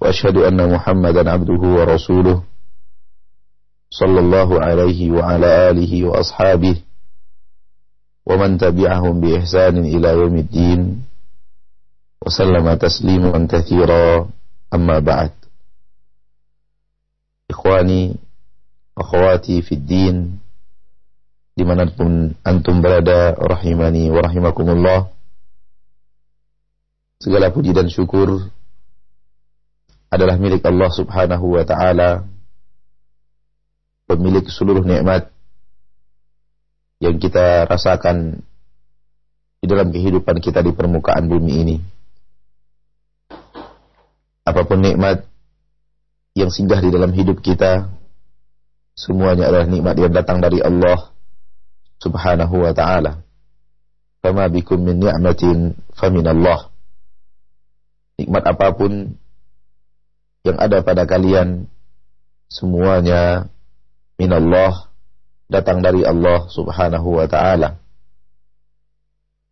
وأشهد أن محمدا عبده ورسوله صلى الله عليه وعلى آله وأصحابه ومن تبعهم بإحسان إلى يوم الدين وسلم تسليما كثيرا أما بعد إخواني أخواتي في الدين dimanapun antum berada rahimani wa rahimakumullah segala puji dan syukur adalah milik Allah Subhanahu wa taala pemilik seluruh nikmat yang kita rasakan di dalam kehidupan kita di permukaan bumi ini. Apa pun nikmat yang singgah di dalam hidup kita, semuanya adalah nikmat yang datang dari Allah Subhanahu wa taala. Bikum min ni'matin. Nikmat apa pun yang ada pada kalian semuanya minallah datang dari Allah Subhanahu wa taala.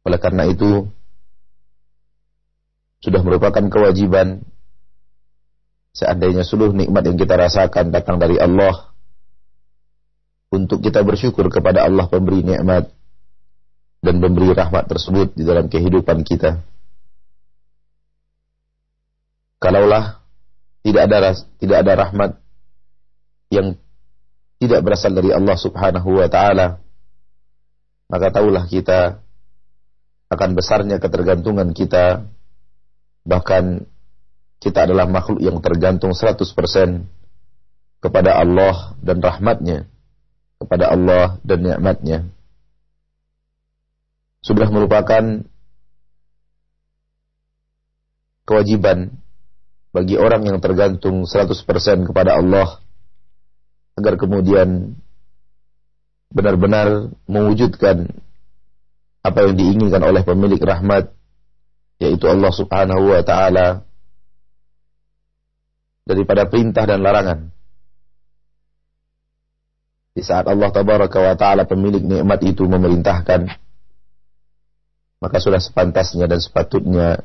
Oleh karena itu sudah merupakan kewajiban seandainya seluruh nikmat yang kita rasakan datang dari Allah untuk kita bersyukur kepada Allah pemberi nikmat dan memberi rahmat tersebut di dalam kehidupan kita. Kalaulah tidak ada tidak ada rahmat yang tidak berasal dari Allah Subhanahu wa taala. Maka tahulah kita akan besarnya ketergantungan kita. Bahkan kita adalah makhluk yang tergantung 100% kepada Allah dan rahmatnya kepada Allah dan nikmatnya. Sudah merupakan kewajiban bagi orang yang tergantung 100% kepada Allah agar kemudian benar-benar mewujudkan apa yang diinginkan oleh pemilik rahmat yaitu Allah Subhanahu wa taala daripada perintah dan larangan. Di saat Allah tabaraka wa taala pemilik nikmat itu memerintahkan maka sudah sepantasnya dan sepatutnya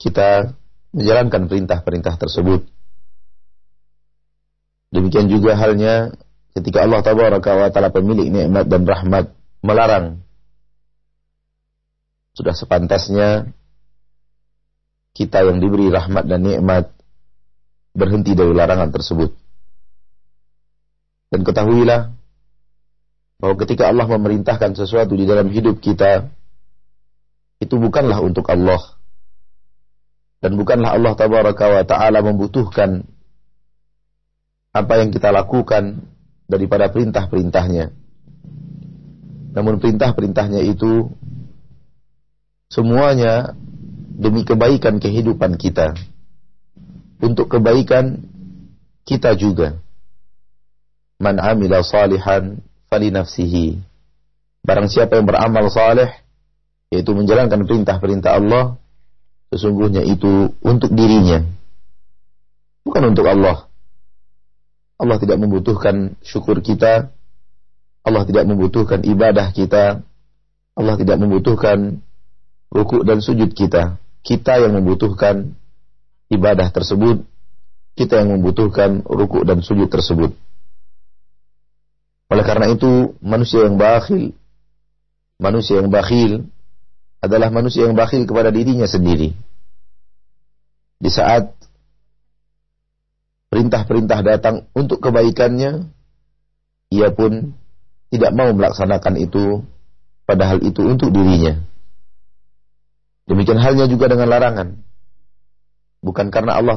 kita menjalankan perintah-perintah tersebut. Demikian juga halnya ketika Allah Tabaraka wa taala pemilik nikmat dan rahmat melarang sudah sepantasnya kita yang diberi rahmat dan nikmat berhenti dari larangan tersebut. Dan ketahuilah bahwa ketika Allah memerintahkan sesuatu di dalam hidup kita itu bukanlah untuk Allah dan bukanlah Allah tabaraka wa taala membutuhkan apa yang kita lakukan daripada perintah-perintahnya. Namun perintah-perintahnya itu semuanya demi kebaikan kehidupan kita. Untuk kebaikan kita juga. Man amila salihan fali nafsihi. Barang siapa yang beramal saleh yaitu menjalankan perintah-perintah Allah sesungguhnya itu untuk dirinya. Bukan untuk Allah. Allah tidak membutuhkan syukur kita. Allah tidak membutuhkan ibadah kita. Allah tidak membutuhkan rukuk dan sujud kita. Kita yang membutuhkan ibadah tersebut. Kita yang membutuhkan rukuk dan sujud tersebut. Oleh karena itu manusia yang bakhil manusia yang bakhil adalah manusia yang bakhil kepada dirinya sendiri. Di saat perintah-perintah datang untuk kebaikannya, ia pun tidak mau melaksanakan itu, padahal itu untuk dirinya. Demikian halnya juga dengan larangan. Bukan karena Allah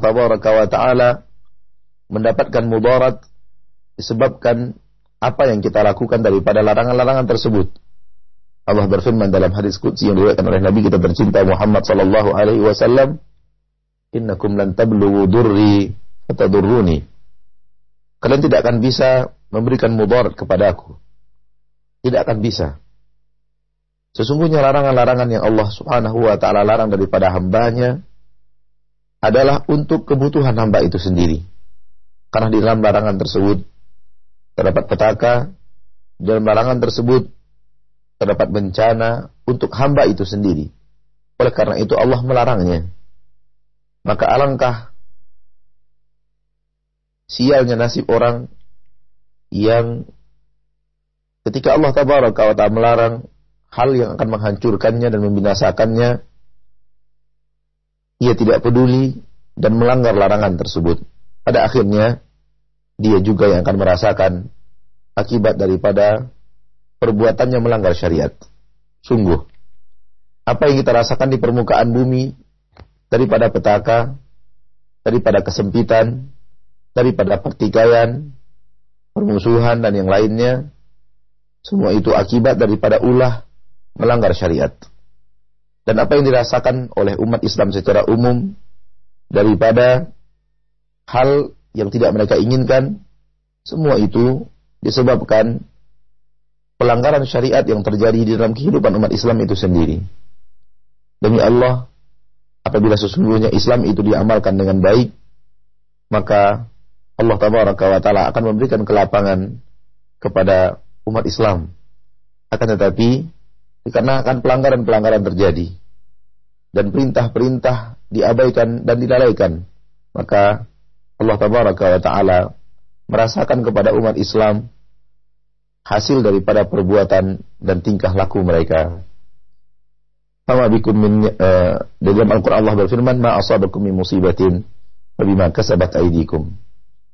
Taala mendapatkan mudarat disebabkan apa yang kita lakukan daripada larangan-larangan tersebut. Allah berfirman dalam hadis qudsi yang diriwayatkan oleh Nabi kita tercinta Muhammad sallallahu alaihi wasallam, innakum lan tablughu durri fatadurruni. Kalian tidak akan bisa memberikan mudarat kepadaku. Tidak akan bisa. Sesungguhnya larangan-larangan yang Allah Subhanahu wa taala larang daripada hambanya adalah untuk kebutuhan hamba itu sendiri. Karena di dalam larangan tersebut terdapat petaka, di dalam larangan tersebut terdapat bencana untuk hamba itu sendiri. Oleh karena itu Allah melarangnya. Maka alangkah sialnya nasib orang yang ketika Allah tabaraka wa ta'ala melarang hal yang akan menghancurkannya dan membinasakannya ia tidak peduli dan melanggar larangan tersebut. Pada akhirnya dia juga yang akan merasakan akibat daripada perbuatannya melanggar syariat. Sungguh, apa yang kita rasakan di permukaan bumi daripada petaka, daripada kesempitan, daripada pertikaian, permusuhan dan yang lainnya, semua itu akibat daripada ulah melanggar syariat. Dan apa yang dirasakan oleh umat Islam secara umum daripada hal yang tidak mereka inginkan, semua itu disebabkan pelanggaran syariat yang terjadi di dalam kehidupan umat Islam itu sendiri. Demi Allah, apabila sesungguhnya Islam itu diamalkan dengan baik, maka Allah Taala akan memberikan kelapangan kepada umat Islam. Akan tetapi, dikarenakan pelanggaran-pelanggaran terjadi dan perintah-perintah diabaikan dan dilalaikan, maka Allah Taala merasakan kepada umat Islam hasil daripada perbuatan dan tingkah laku mereka. Sama bikum min uh, dalam Al-Qur'an Allah berfirman, "Ma asabakum min musibatin fabima kasabat aydikum."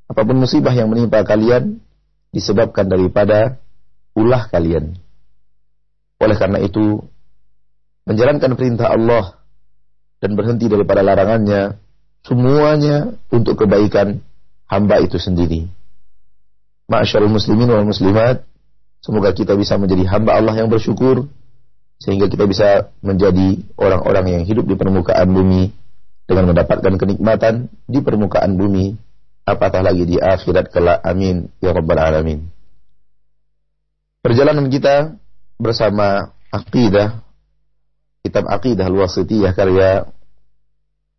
Apa pun musibah yang menimpa kalian disebabkan daripada ulah kalian. Oleh karena itu, menjalankan perintah Allah dan berhenti daripada larangannya, semuanya untuk kebaikan hamba itu sendiri. Ma'asyarul muslimin wal muslimat, Semoga kita bisa menjadi hamba Allah yang bersyukur sehingga kita bisa menjadi orang-orang yang hidup di permukaan bumi dengan mendapatkan kenikmatan di permukaan bumi apatah lagi di akhirat kelak. Amin. Ya rabbal alamin. Perjalanan kita bersama akidah kitab akidah al-wasitiyah karya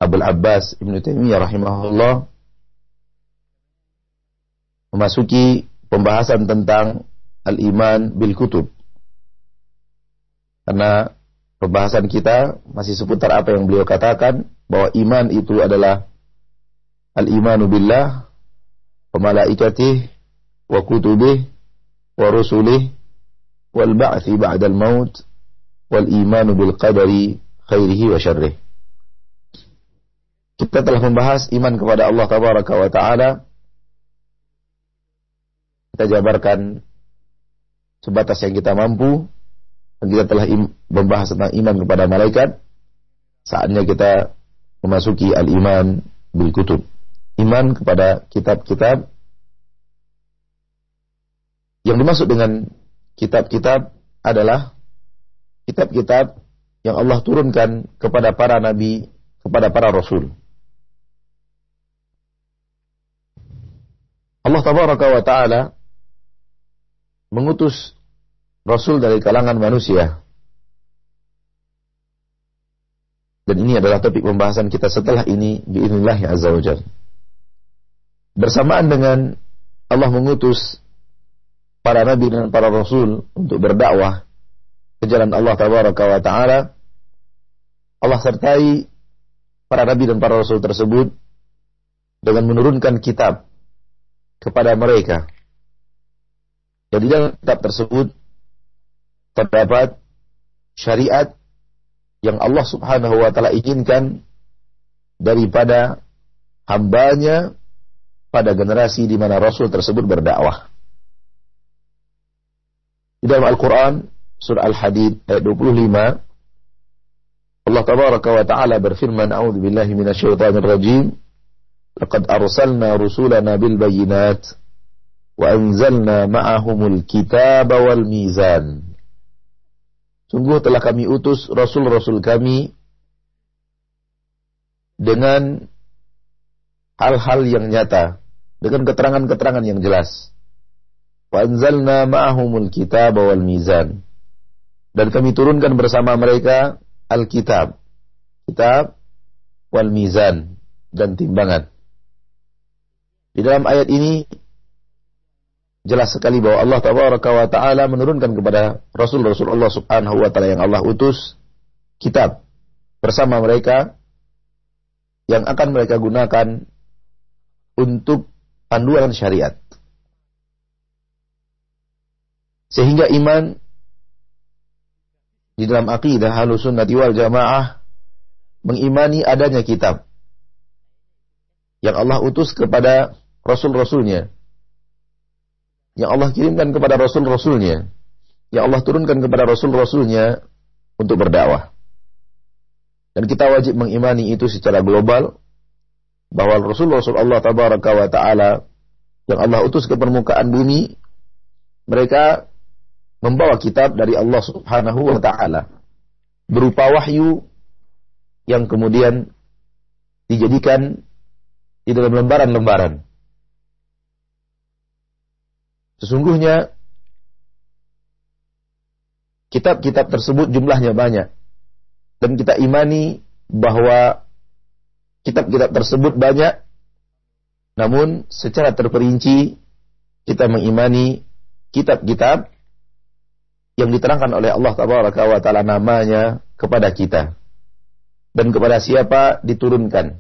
Abdul Abbas Ibnu Taimiyah rahimahullah memasuki pembahasan tentang al-iman bil kutub. Karena pembahasan kita masih seputar apa yang beliau katakan bahwa iman itu adalah al-imanu billah wa malaikatih wa kutubih wa rusulih wal ba'thi ba'dal maut wal imanu bil qadari khairihi wa syarrih. Kita telah membahas iman kepada Allah tabaraka wa taala. Kita jabarkan sebatas yang kita mampu. Kita telah membahas tentang iman kepada malaikat. Saatnya kita memasuki al-iman bil kutub. Iman kepada kitab-kitab yang dimaksud dengan kitab-kitab adalah kitab-kitab yang Allah turunkan kepada para nabi, kepada para rasul. Allah tabaraka wa taala mengutus rasul dari kalangan manusia. Dan ini adalah topik pembahasan kita setelah ini biidznillah azza wajal. Bersamaan dengan Allah mengutus para nabi dan para rasul untuk berdakwah ke jalan Allah tabaraka wa taala, Allah sertai para nabi dan para rasul tersebut dengan menurunkan kitab kepada mereka. Jadi dalam kitab tersebut terdapat syariat yang Allah Subhanahu wa taala inginkan daripada hambanya pada generasi di mana Rasul tersebut berdakwah. Di dalam Al-Quran, surah Al-Hadid ayat 25, Allah tabaraka wa ta'ala berfirman, A'udhu billahi minasyaitanir rajim, Laqad arsalna rusulana bil bayinat, wa anzalna ma'ahumul kitab wal mizan. Sungguh telah kami utus rasul-rasul kami dengan hal-hal yang nyata, dengan keterangan-keterangan yang jelas. Kitab wal mizan. Dan kami turunkan bersama mereka Alkitab, kitab wal mizan dan timbangan. Di dalam ayat ini jelas sekali bahwa Allah wa taala menurunkan kepada Rasul-Rasul Allah Subhanahu wa taala yang Allah utus kitab bersama mereka yang akan mereka gunakan untuk panduan syariat. Sehingga iman di dalam akidah Ahlussunnah wal Jamaah mengimani adanya kitab yang Allah utus kepada rasul-rasulnya. Yang Allah kirimkan kepada rasul-rasulnya. Yang Allah turunkan kepada rasul-rasulnya untuk berdakwah. Dan kita wajib mengimani itu secara global bahwa Rasul-Rasul Allah tabaraka wa taala yang Allah utus ke permukaan bumi mereka membawa kitab dari Allah Subhanahu wa taala berupa wahyu yang kemudian dijadikan di dalam lembaran-lembaran. Sesungguhnya kitab-kitab tersebut jumlahnya banyak. Dan kita imani bahwa kitab-kitab tersebut banyak. Namun secara terperinci kita mengimani kitab-kitab yang diterangkan oleh Allah taala namanya kepada kita. Dan kepada siapa diturunkan.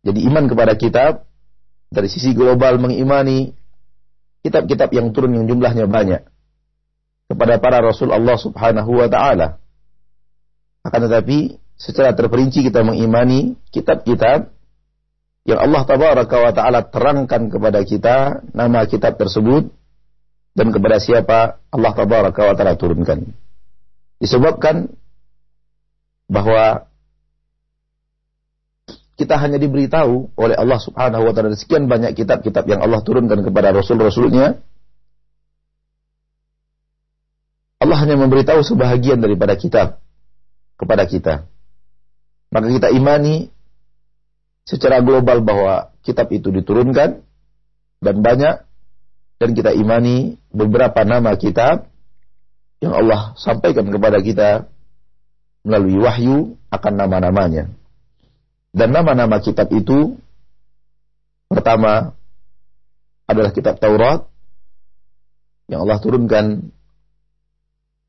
Jadi iman kepada kitab dari sisi global mengimani kitab-kitab yang turun yang jumlahnya banyak kepada para rasul Allah Subhanahu wa taala. Akan tetapi secara terperinci kita mengimani kitab-kitab yang Allah tabaraka wa taala terangkan kepada kita nama kitab tersebut dan kepada siapa Allah tabaraka wa taala turunkan. Disebabkan bahwa kita hanya diberitahu oleh Allah Subhanahu wa taala sekian banyak kitab-kitab yang Allah turunkan kepada rasul-rasulnya Allah hanya memberitahu sebahagian daripada kitab kepada kita. Maka kita imani secara global bahwa kitab itu diturunkan dan banyak dan kita imani beberapa nama kitab yang Allah sampaikan kepada kita melalui wahyu akan nama-namanya. Dan nama-nama kitab itu pertama adalah kitab Taurat yang Allah turunkan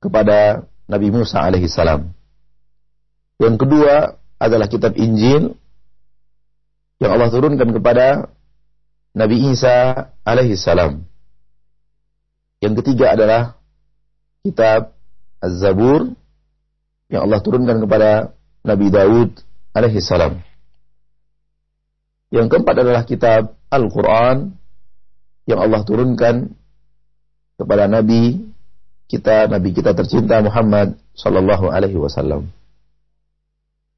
kepada Nabi Musa alaihi salam. Yang kedua adalah kitab Injil yang Allah turunkan kepada Nabi Isa alaihi salam. Yang ketiga adalah kitab Az-Zabur yang Allah turunkan kepada Nabi Daud alaihi salam. Yang keempat adalah kitab Al-Quran yang Allah turunkan kepada Nabi kita, Nabi kita tercinta Muhammad sallallahu alaihi wasallam.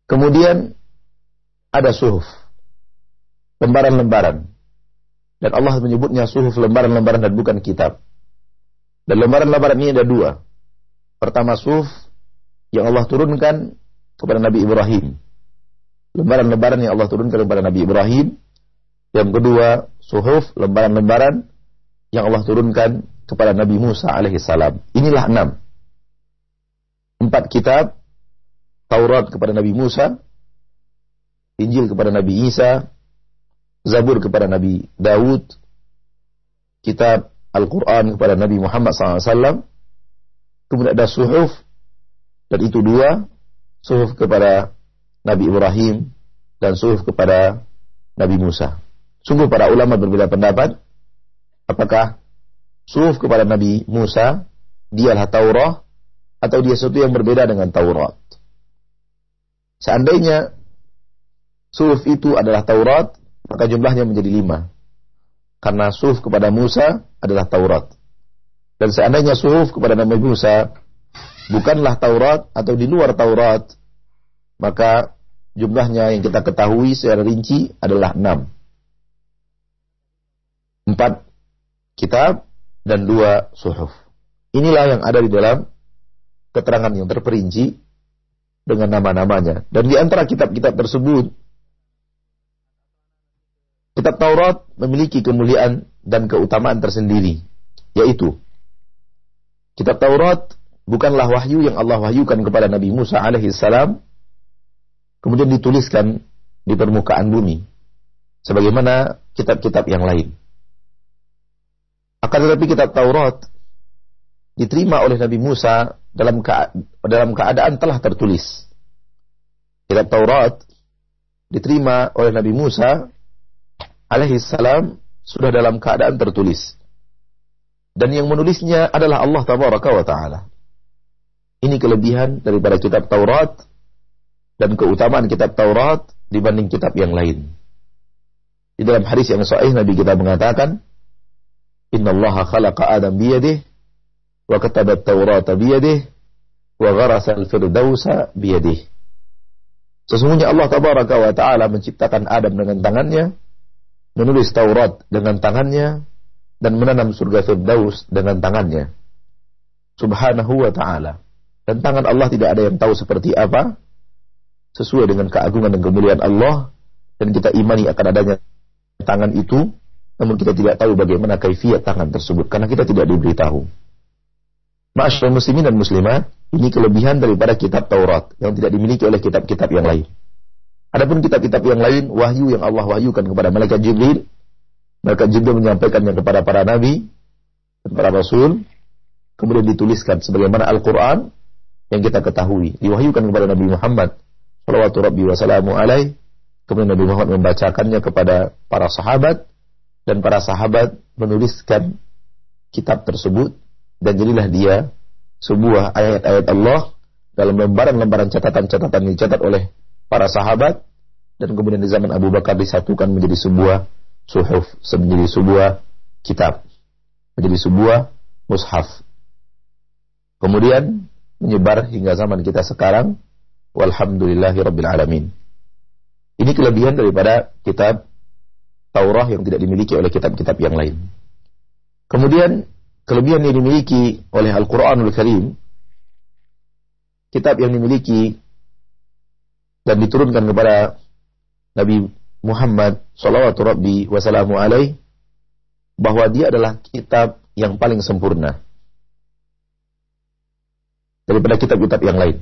Kemudian ada suhuf, lembaran-lembaran. Dan Allah menyebutnya suhuf lembaran-lembaran dan bukan kitab. Dan lembaran-lembaran ini ada dua. Pertama suhuf yang Allah turunkan kepada Nabi Ibrahim. Lembaran-lembaran yang Allah turunkan kepada Nabi Ibrahim. Yang kedua, suhuf, lembaran-lembaran yang Allah turunkan kepada Nabi Musa alaihissalam. Inilah enam. Empat kitab, Taurat kepada Nabi Musa, Injil kepada Nabi Isa, Zabur kepada Nabi Daud, kitab Al-Quran kepada Nabi Muhammad SAW, kemudian ada suhuf dan itu dua, suhuf kepada Nabi Ibrahim dan suhuf kepada Nabi Musa. Sungguh para ulama berbeda pendapat apakah suhuf kepada Nabi Musa dialah Taurat atau dia sesuatu yang berbeda dengan Taurat. Seandainya suhuf itu adalah Taurat, maka jumlahnya menjadi lima. Karena suhuf kepada Musa adalah Taurat. Dan seandainya suhuf kepada Nabi Musa bukanlah Taurat atau di luar Taurat, maka jumlahnya yang kita ketahui secara rinci adalah enam. Empat kitab dan dua suhuf. Inilah yang ada di dalam keterangan yang terperinci dengan nama-namanya. Dan di antara kitab-kitab tersebut, kitab Taurat memiliki kemuliaan dan keutamaan tersendiri, yaitu kitab Taurat bukanlah wahyu yang Allah wahyukan kepada Nabi Musa alaihi salam kemudian dituliskan di permukaan bumi sebagaimana kitab-kitab yang lain. Akan tetapi kitab Taurat diterima oleh Nabi Musa dalam dalam keadaan telah tertulis. Kitab Taurat diterima oleh Nabi Musa alaihi salam sudah dalam keadaan tertulis. Dan yang menulisnya adalah Allah tabaraka wa taala. Ini kelebihan daripada kitab Taurat dan keutamaan kitab Taurat dibanding kitab yang lain. Di dalam hadis yang sahih Nabi kita mengatakan, "Inna Allah khalaqa Adam biyadih wa kataba Taurat biyadih wa gharasa al-firdausa biyadih." Sesungguhnya Allah tabaraka wa taala menciptakan Adam dengan tangannya, menulis Taurat dengan tangannya dan menanam surga Firdaus dengan tangannya. Subhanahu wa taala. Dan tangan Allah tidak ada yang tahu seperti apa, sesuai dengan keagungan dan kemuliaan Allah dan kita imani akan adanya tangan itu namun kita tidak tahu bagaimana kaifiat tangan tersebut karena kita tidak diberitahu. Ma'asyiral muslimin dan muslimat, ini kelebihan daripada kitab Taurat yang tidak dimiliki oleh kitab-kitab yang lain. Adapun kitab-kitab yang lain, wahyu yang Allah wahyukan kepada malaikat Jibril, malaikat Jibril menyampaikannya kepada para nabi dan para rasul, kemudian dituliskan sebagaimana Al-Quran yang kita ketahui, diwahyukan kepada Nabi Muhammad salawatu rabbi wa salamu alaih. Kemudian Nabi Muhammad membacakannya kepada para sahabat dan para sahabat menuliskan kitab tersebut dan jadilah dia sebuah ayat-ayat Allah dalam lembaran-lembaran catatan-catatan yang dicatat oleh para sahabat dan kemudian di zaman Abu Bakar disatukan menjadi sebuah suhuf, menjadi sebuah kitab, menjadi sebuah mushaf. Kemudian menyebar hingga zaman kita sekarang Walhamdulillahi Rabbil Alamin. Ini kelebihan daripada kitab Taurah yang tidak dimiliki oleh kitab-kitab yang lain. Kemudian kelebihan yang dimiliki oleh Al-Quranul Karim, kitab yang dimiliki dan diturunkan kepada Nabi Muhammad sallallahu rabbi wasallamu alaih bahwa dia adalah kitab yang paling sempurna daripada kitab-kitab yang lain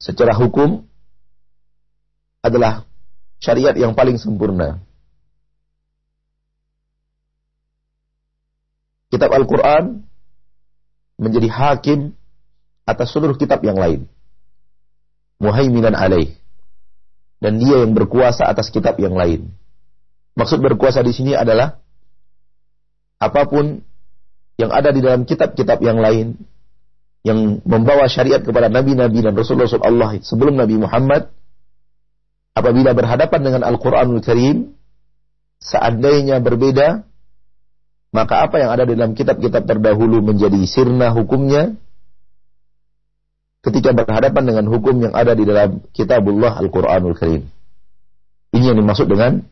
secara hukum adalah syariat yang paling sempurna. Kitab Al-Quran menjadi hakim atas seluruh kitab yang lain. Muhaiminan alaih. Dan dia yang berkuasa atas kitab yang lain. Maksud berkuasa di sini adalah apa pun yang ada di dalam kitab-kitab yang lain yang membawa syariat kepada nabi-nabi dan rasulullah Allah sebelum Nabi Muhammad apabila berhadapan dengan Al-Qur'anul Karim seandainya berbeda maka apa yang ada dalam kitab-kitab terdahulu menjadi sirna hukumnya ketika berhadapan dengan hukum yang ada di dalam kitabullah Al-Qur'anul Karim. Ini yang dimaksud dengan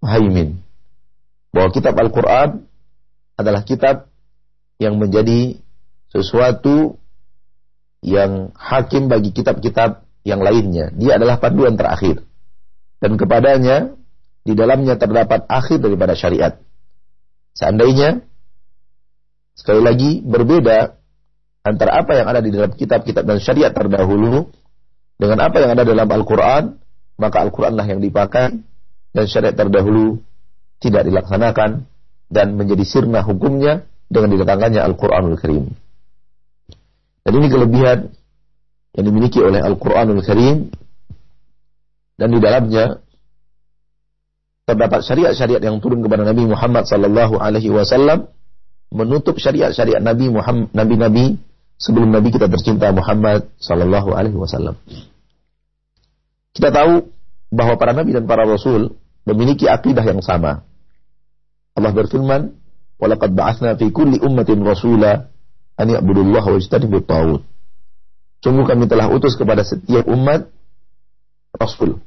muhaimin. Bahwa kitab Al-Qur'an adalah kitab yang menjadi sesuatu yang hakim bagi kitab-kitab yang lainnya. Dia adalah panduan terakhir. Dan kepadanya, di dalamnya terdapat akhir daripada syariat. Seandainya, sekali lagi, berbeda antara apa yang ada di dalam kitab-kitab dan syariat terdahulu dengan apa yang ada dalam Al-Quran, maka Al-Quranlah yang dipakai dan syariat terdahulu tidak dilaksanakan dan menjadi sirna hukumnya dengan didatangkannya Al-Quranul Karim. Dan ini kelebihan yang dimiliki oleh Al-Quranul Karim dan di dalamnya terdapat syariat-syariat yang turun kepada Nabi Muhammad sallallahu alaihi wasallam menutup syariat-syariat Nabi Muhammad nabi-nabi sebelum Nabi kita tercinta Muhammad sallallahu alaihi wasallam. Kita tahu bahwa para nabi dan para rasul memiliki akidah yang sama. Allah berfirman, "Walaqad ba'atsna fi kulli ummatin rasula an ya'budullah wa yajtanibut tagut. Sungguh kami telah utus kepada setiap umat rasul.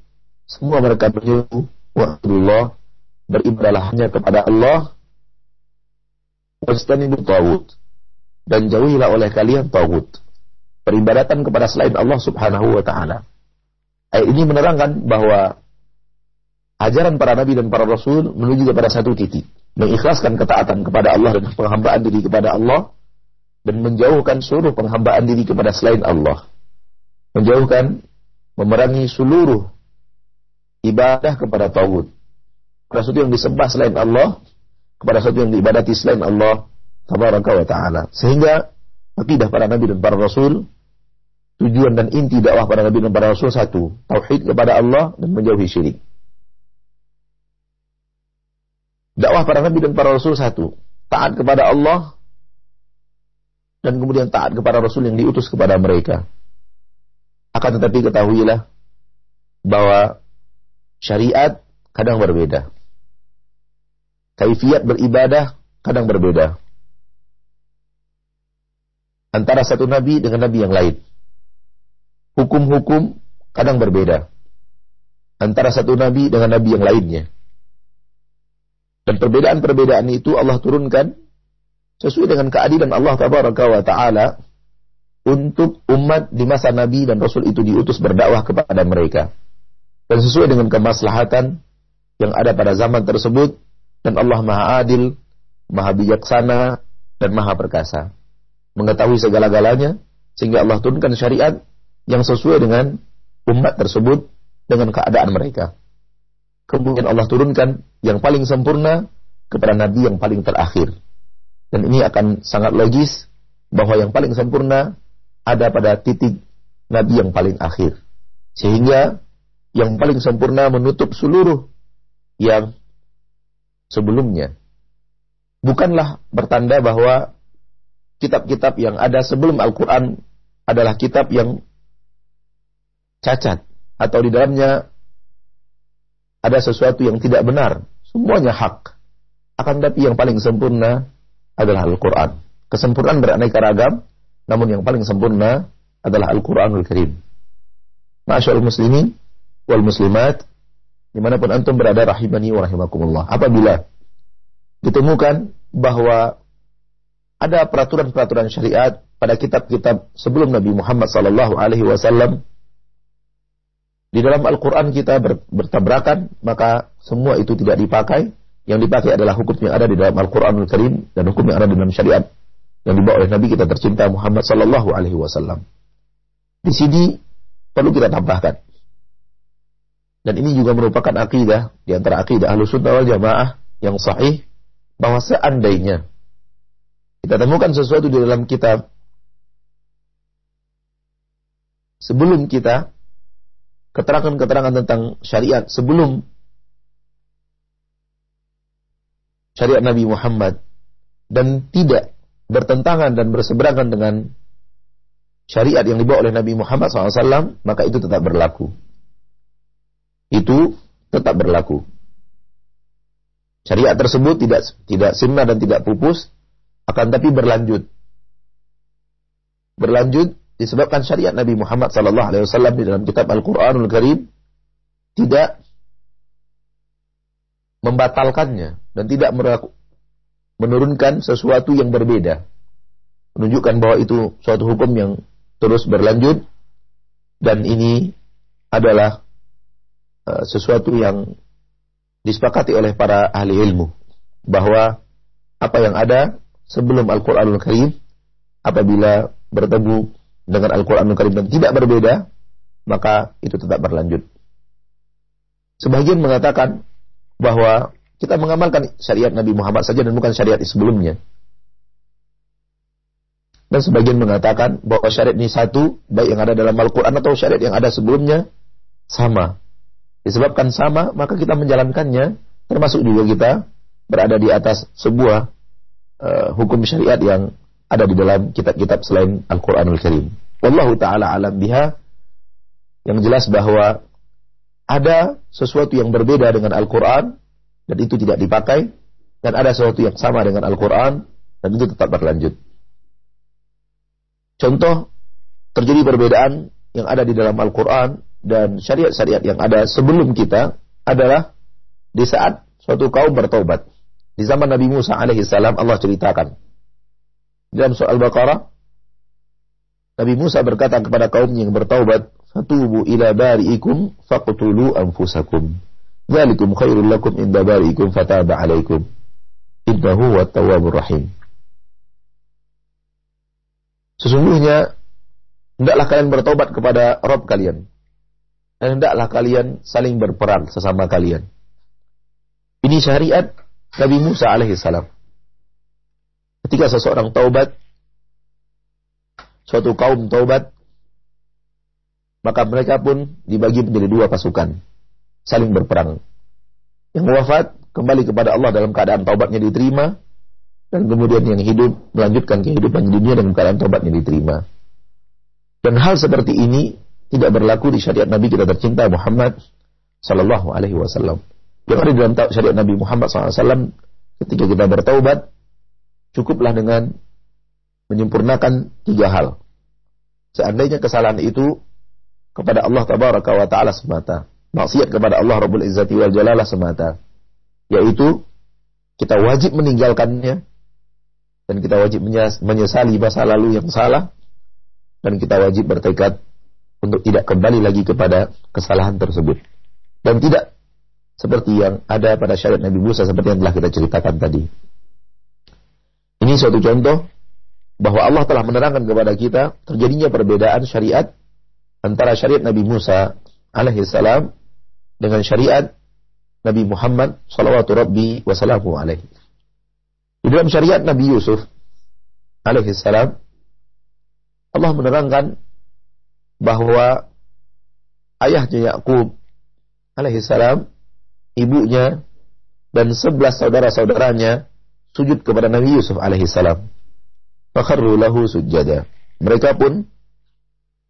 Semua mereka menyuruh wa'budullah beribadahlah hanya kepada Allah wa yajtanibut tagut dan jauhilah oleh kalian tagut. peribadatan kepada selain Allah Subhanahu wa taala. Ayat ini menerangkan bahwa ajaran para nabi dan para rasul menuju kepada satu titik, mengikhlaskan ketaatan kepada Allah dan penghambaan diri kepada Allah dan menjauhkan seluruh penghambaan diri kepada selain Allah. Menjauhkan memerangi seluruh ibadah kepada tauhid. Kepada sesuatu yang disembah selain Allah, kepada sesuatu yang diibadati selain Allah tabaraka wa taala. Sehingga akidah para nabi dan para rasul tujuan dan inti dakwah para nabi dan para rasul satu, tauhid kepada Allah dan menjauhi syirik. Dakwah para nabi dan para rasul satu, taat kepada Allah dan kemudian taat kepada rasul yang diutus kepada mereka. Akan tetapi ketahuilah bahwa syariat kadang berbeda. Kaifiat beribadah kadang berbeda. Antara satu nabi dengan nabi yang lain hukum-hukum kadang berbeda antara satu nabi dengan nabi yang lainnya. Dan perbedaan-perbedaan itu Allah turunkan sesuai dengan keadilan Allah wa taala untuk umat di masa nabi dan rasul itu diutus berdakwah kepada mereka. Dan sesuai dengan kemaslahatan yang ada pada zaman tersebut dan Allah Maha Adil, Maha Bijaksana dan Maha Perkasa. Mengetahui segala-galanya sehingga Allah turunkan syariat yang sesuai dengan umat tersebut dengan keadaan mereka. Kemudian Allah turunkan yang paling sempurna kepada nabi yang paling terakhir. Dan ini akan sangat logis bahwa yang paling sempurna ada pada titik nabi yang paling akhir. Sehingga yang paling sempurna menutup seluruh yang sebelumnya. Bukanlah bertanda bahwa kitab-kitab yang ada sebelum Al-Quran adalah kitab yang cacat atau di dalamnya ada sesuatu yang tidak benar. Semuanya hak. Akan tapi yang paling sempurna adalah Al-Quran. Kesempurnaan beraneka ragam, namun yang paling sempurna adalah Al-Quranul Karim. Masyaallah muslimin wal muslimat, di mana pun antum berada rahimani wa rahimakumullah. Apabila ditemukan bahwa ada peraturan-peraturan syariat pada kitab-kitab sebelum Nabi Muhammad wasallam di dalam Al-Quran kita bertabrakan, maka semua itu tidak dipakai. Yang dipakai adalah hukum yang ada di dalam Al-Quran Al-Karim dan hukum yang ada di dalam syariat yang dibawa oleh Nabi kita tercinta Muhammad Sallallahu Alaihi Wasallam. Di sini perlu kita tambahkan. Dan ini juga merupakan akidah di antara akidah ahlu sunnah wal jamaah yang sahih bahwa seandainya kita temukan sesuatu di dalam kitab sebelum kita keterangan-keterangan tentang syariat sebelum syariat Nabi Muhammad dan tidak bertentangan dan berseberangan dengan syariat yang dibawa oleh Nabi Muhammad SAW, maka itu tetap berlaku. Itu tetap berlaku. Syariat tersebut tidak tidak sirna dan tidak pupus, akan tapi berlanjut. Berlanjut disebabkan syariat Nabi Muhammad wasallam di dalam kitab Al-Qur'anul Karim tidak membatalkannya dan tidak menurunkan sesuatu yang berbeda. Menunjukkan bahwa itu suatu hukum yang terus berlanjut dan ini adalah uh, sesuatu yang disepakati oleh para ahli ilmu bahwa apa yang ada sebelum Al-Qur'anul Karim apabila bertemu dengan Al-Quran Al Karim dan tidak berbeda, maka itu tetap berlanjut. Sebagian mengatakan bahwa kita mengamalkan syariat Nabi Muhammad saja dan bukan syariat sebelumnya. Dan sebagian mengatakan bahwa syariat ini satu, baik yang ada dalam Al-Quran atau syariat yang ada sebelumnya, sama. Disebabkan sama, maka kita menjalankannya, termasuk juga kita berada di atas sebuah uh, hukum syariat yang ada di dalam kitab-kitab selain Al-Quranul Karim. Wallahu ta'ala alam biha. Yang jelas bahwa ada sesuatu yang berbeda dengan Al-Quran dan itu tidak dipakai dan ada sesuatu yang sama dengan Al-Quran dan itu tetap berlanjut. Contoh terjadi perbedaan yang ada di dalam Al-Quran dan syariat-syariat yang ada sebelum kita adalah di saat suatu kaum bertobat. Di zaman Nabi Musa alaihi salam Allah ceritakan dalam surah Al-Baqarah Nabi Musa berkata kepada kaumnya yang bertaubat, "Fatubu ila bari'ikum faqtulu anfusakum." Dzalikum khairul lakum inda bari'ikum fataba 'alaikum. Innahu huwa tawwabur rahim. Sesungguhnya hendaklah kalian bertobat kepada Rabb kalian. Dan hendaklah kalian saling berperang sesama kalian. Ini syariat Nabi Musa alaihissalam. Ketika seseorang taubat, suatu kaum taubat, maka mereka pun dibagi menjadi dua pasukan, saling berperang. Yang wafat kembali kepada Allah dalam keadaan taubatnya diterima, dan kemudian yang hidup melanjutkan kehidupan di dunia dengan keadaan taubatnya diterima. Dan hal seperti ini tidak berlaku di syariat Nabi kita tercinta Muhammad Sallallahu Alaihi Wasallam. Yang ada di dalam syariat Nabi Muhammad SAW ketika kita bertaubat cukuplah dengan menyempurnakan tiga hal. Seandainya kesalahan itu kepada Allah Tabaraka wa Ta'ala semata, maksiat kepada Allah Rabbul Izzati wal Jalalah semata, yaitu kita wajib meninggalkannya dan kita wajib menyesali masa lalu yang salah dan kita wajib bertekad untuk tidak kembali lagi kepada kesalahan tersebut. Dan tidak seperti yang ada pada syariat Nabi Musa seperti yang telah kita ceritakan tadi. Ini suatu contoh bahwa Allah telah menerangkan kepada kita terjadinya perbedaan syariat antara syariat Nabi Musa alaihissalam dengan syariat Nabi Muhammad sallallahu rabbi. Di dalam syariat Nabi Yusuf alaihissalam, Allah menerangkan bahwa ayahnya Yakub alaihissalam, ibunya dan sebelas saudara-saudaranya sujud kepada Nabi Yusuf alaihissalam. Sujada. Mereka pun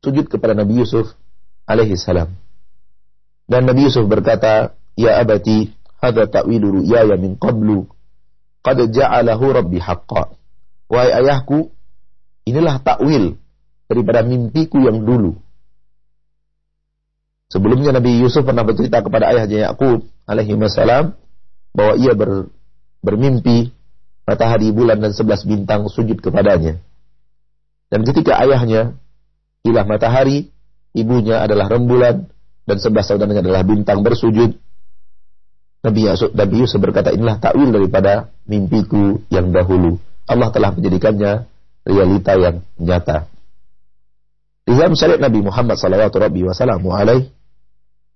sujud kepada Nabi Yusuf alaihissalam. Dan Nabi Yusuf berkata, Ya abati, hadha ta'wilu ru'yaya min qablu Qad ja'alahu rabbi haqqa. Wahai ayahku, inilah takwil daripada mimpiku yang dulu. Sebelumnya Nabi Yusuf pernah bercerita kepada ayahnya Yakub alaihi wasallam bahwa ia ber, bermimpi matahari, bulan dan sebelas bintang sujud kepadanya. Dan ketika ayahnya ilah matahari, ibunya adalah rembulan dan sebelas saudaranya adalah bintang bersujud, Nabi Yusuf, Nabi Yusuf berkata inilah takwil daripada mimpiku yang dahulu. Allah telah menjadikannya realita yang nyata. Di dalam syariat Nabi Muhammad SAW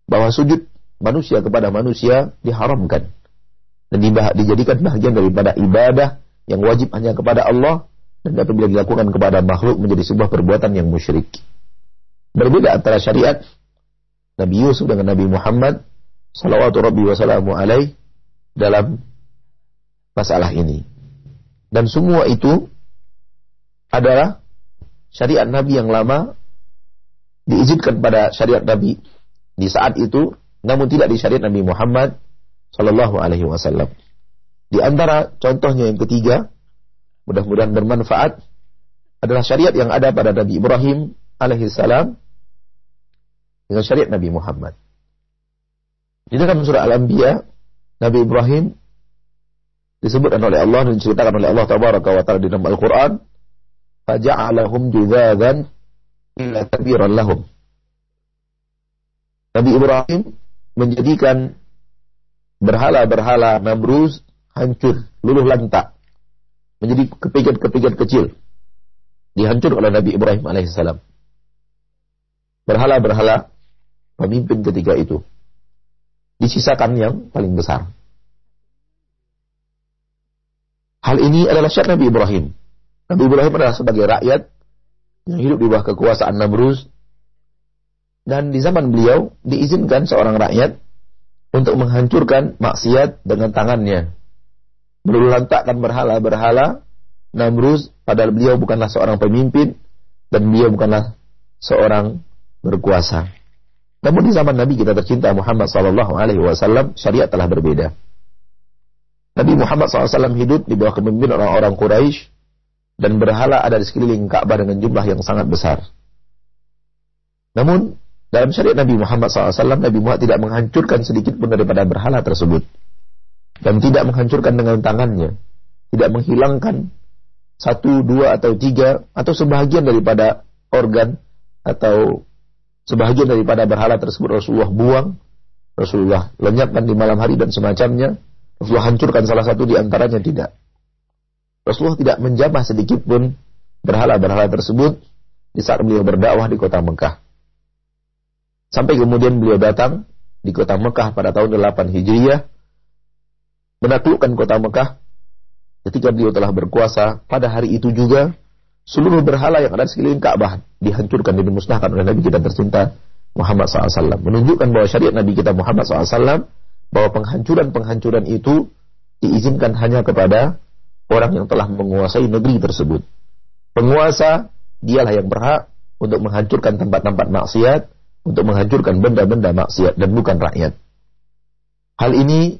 bahwa sujud manusia kepada manusia diharamkan dan dijadikan bagian daripada ibadah yang wajib hanya kepada Allah dan apabila dilakukan kepada makhluk menjadi sebuah perbuatan yang musyrik. Berbeda antara syariat Nabi Yusuf dengan Nabi Muhammad salawatu rabbi wa salamu alaih dalam masalah ini. Dan semua itu adalah syariat Nabi yang lama diizinkan pada syariat Nabi di saat itu, namun tidak di syariat Nabi Muhammad Sallallahu Alaihi Wasallam. Di antara contohnya yang ketiga, mudah-mudahan bermanfaat adalah syariat yang ada pada Nabi Ibrahim alaihissalam dengan syariat Nabi Muhammad. Di dalam surah Al-Anbiya, Nabi Ibrahim disebutkan oleh Allah dan diceritakan oleh Allah tabaraka wa taala di dalam Al-Qur'an, "Faja'alahum judzadan illa kabiran lahum." Nabi Ibrahim menjadikan berhala-berhala Namruz hancur, luluh lantak. Menjadi kepikat-kepikat kecil. Dihancur oleh Nabi Ibrahim alaihissalam. Berhala-berhala pemimpin ketika itu disisakan yang paling besar. Hal ini adalah syarat Nabi Ibrahim. Nabi Ibrahim adalah sebagai rakyat yang hidup di bawah kekuasaan Namrus dan di zaman beliau diizinkan seorang rakyat untuk menghancurkan maksiat dengan tangannya. Melulantakkan berhala-berhala Namrus padahal beliau bukanlah seorang pemimpin dan beliau bukanlah seorang berkuasa. Namun di zaman Nabi kita tercinta Muhammad Sallallahu Alaihi Wasallam syariat telah berbeda. Nabi Muhammad SAW hidup di bawah kepemimpinan orang-orang Quraisy dan berhala ada di sekeliling Ka'bah dengan jumlah yang sangat besar. Namun dalam syariat Nabi Muhammad SAW, Nabi Muhammad tidak menghancurkan sedikit pun daripada berhala tersebut. Dan tidak menghancurkan dengan tangannya. Tidak menghilangkan satu, dua, atau tiga, atau sebahagian daripada organ atau sebahagian daripada berhala tersebut Rasulullah buang, Rasulullah lenyapkan di malam hari dan semacamnya, Rasulullah hancurkan salah satu di antaranya tidak. Rasulullah tidak menjamah sedikit pun berhala-berhala tersebut di saat beliau berdakwah di kota Mekah. Sampai kemudian beliau datang di kota Mekah pada tahun 8 Hijriah, menaklukkan kota Mekah. Ketika beliau telah berkuasa, pada hari itu juga seluruh berhala yang ada di sekeliling Ka'bah dihancurkan dan dimusnahkan oleh Nabi kita tercinta Muhammad SAW. Menunjukkan bahwa syariat Nabi kita Muhammad SAW bahwa penghancuran-penghancuran itu diizinkan hanya kepada orang yang telah menguasai negeri tersebut. Penguasa dialah yang berhak untuk menghancurkan tempat-tempat maksiat, untuk menghancurkan benda-benda maksiat dan bukan rakyat. Hal ini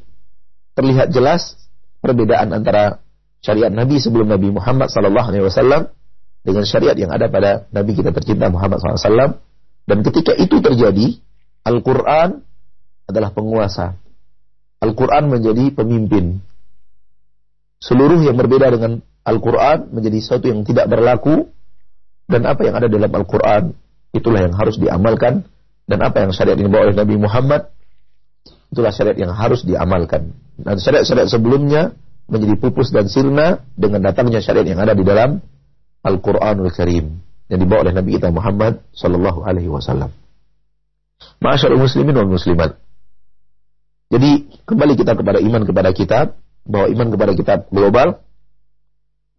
terlihat jelas perbedaan antara syariat Nabi sebelum Nabi Muhammad SAW dengan syariat yang ada pada Nabi kita tercinta Muhammad SAW. Dan ketika itu terjadi, Al-Quran adalah penguasa. Al-Quran menjadi pemimpin. Seluruh yang berbeda dengan Al-Quran menjadi sesuatu yang tidak berlaku. Dan apa yang ada dalam Al-Quran, itulah yang harus diamalkan. Dan apa yang syariat ini dibawa oleh Nabi Muhammad, itulah syariat yang harus diamalkan. Dan syariat-syariat sebelumnya menjadi pupus dan sirna dengan datangnya syariat yang ada di dalam Al-Quranul Karim yang dibawa oleh Nabi kita Muhammad Sallallahu Alaihi Wasallam. Masyaallah muslimin wal muslimat. Jadi kembali kita kepada iman kepada kitab, bahwa iman kepada kitab global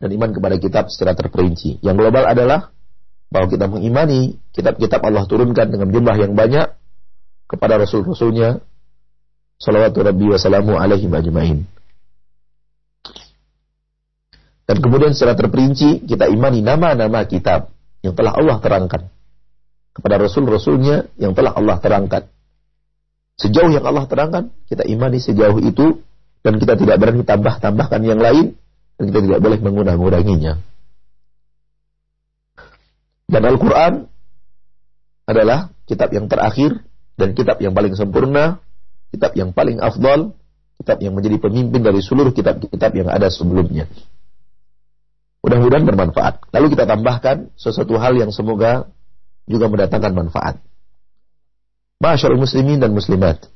dan iman kepada kitab secara terperinci. Yang global adalah bahwa kita mengimani kitab-kitab Allah turunkan dengan jumlah yang banyak kepada rasul-rasulnya salawatu rabbi wa salamu alaihi ajma'in. Dan kemudian secara terperinci kita imani nama-nama kitab yang telah Allah terangkan kepada Rasul-Rasulnya yang telah Allah terangkan. Sejauh yang Allah terangkan, kita imani sejauh itu dan kita tidak berani tambah-tambahkan yang lain dan kita tidak boleh mengurang-uranginya. Dan Al-Quran adalah kitab yang terakhir dan kitab yang paling sempurna, kitab yang paling afdal, kitab yang menjadi pemimpin dari seluruh kitab-kitab yang ada sebelumnya. Mudah-mudahan bermanfaat. Lalu kita tambahkan sesuatu hal yang semoga juga mendatangkan manfaat. Masyarul muslimin dan muslimat.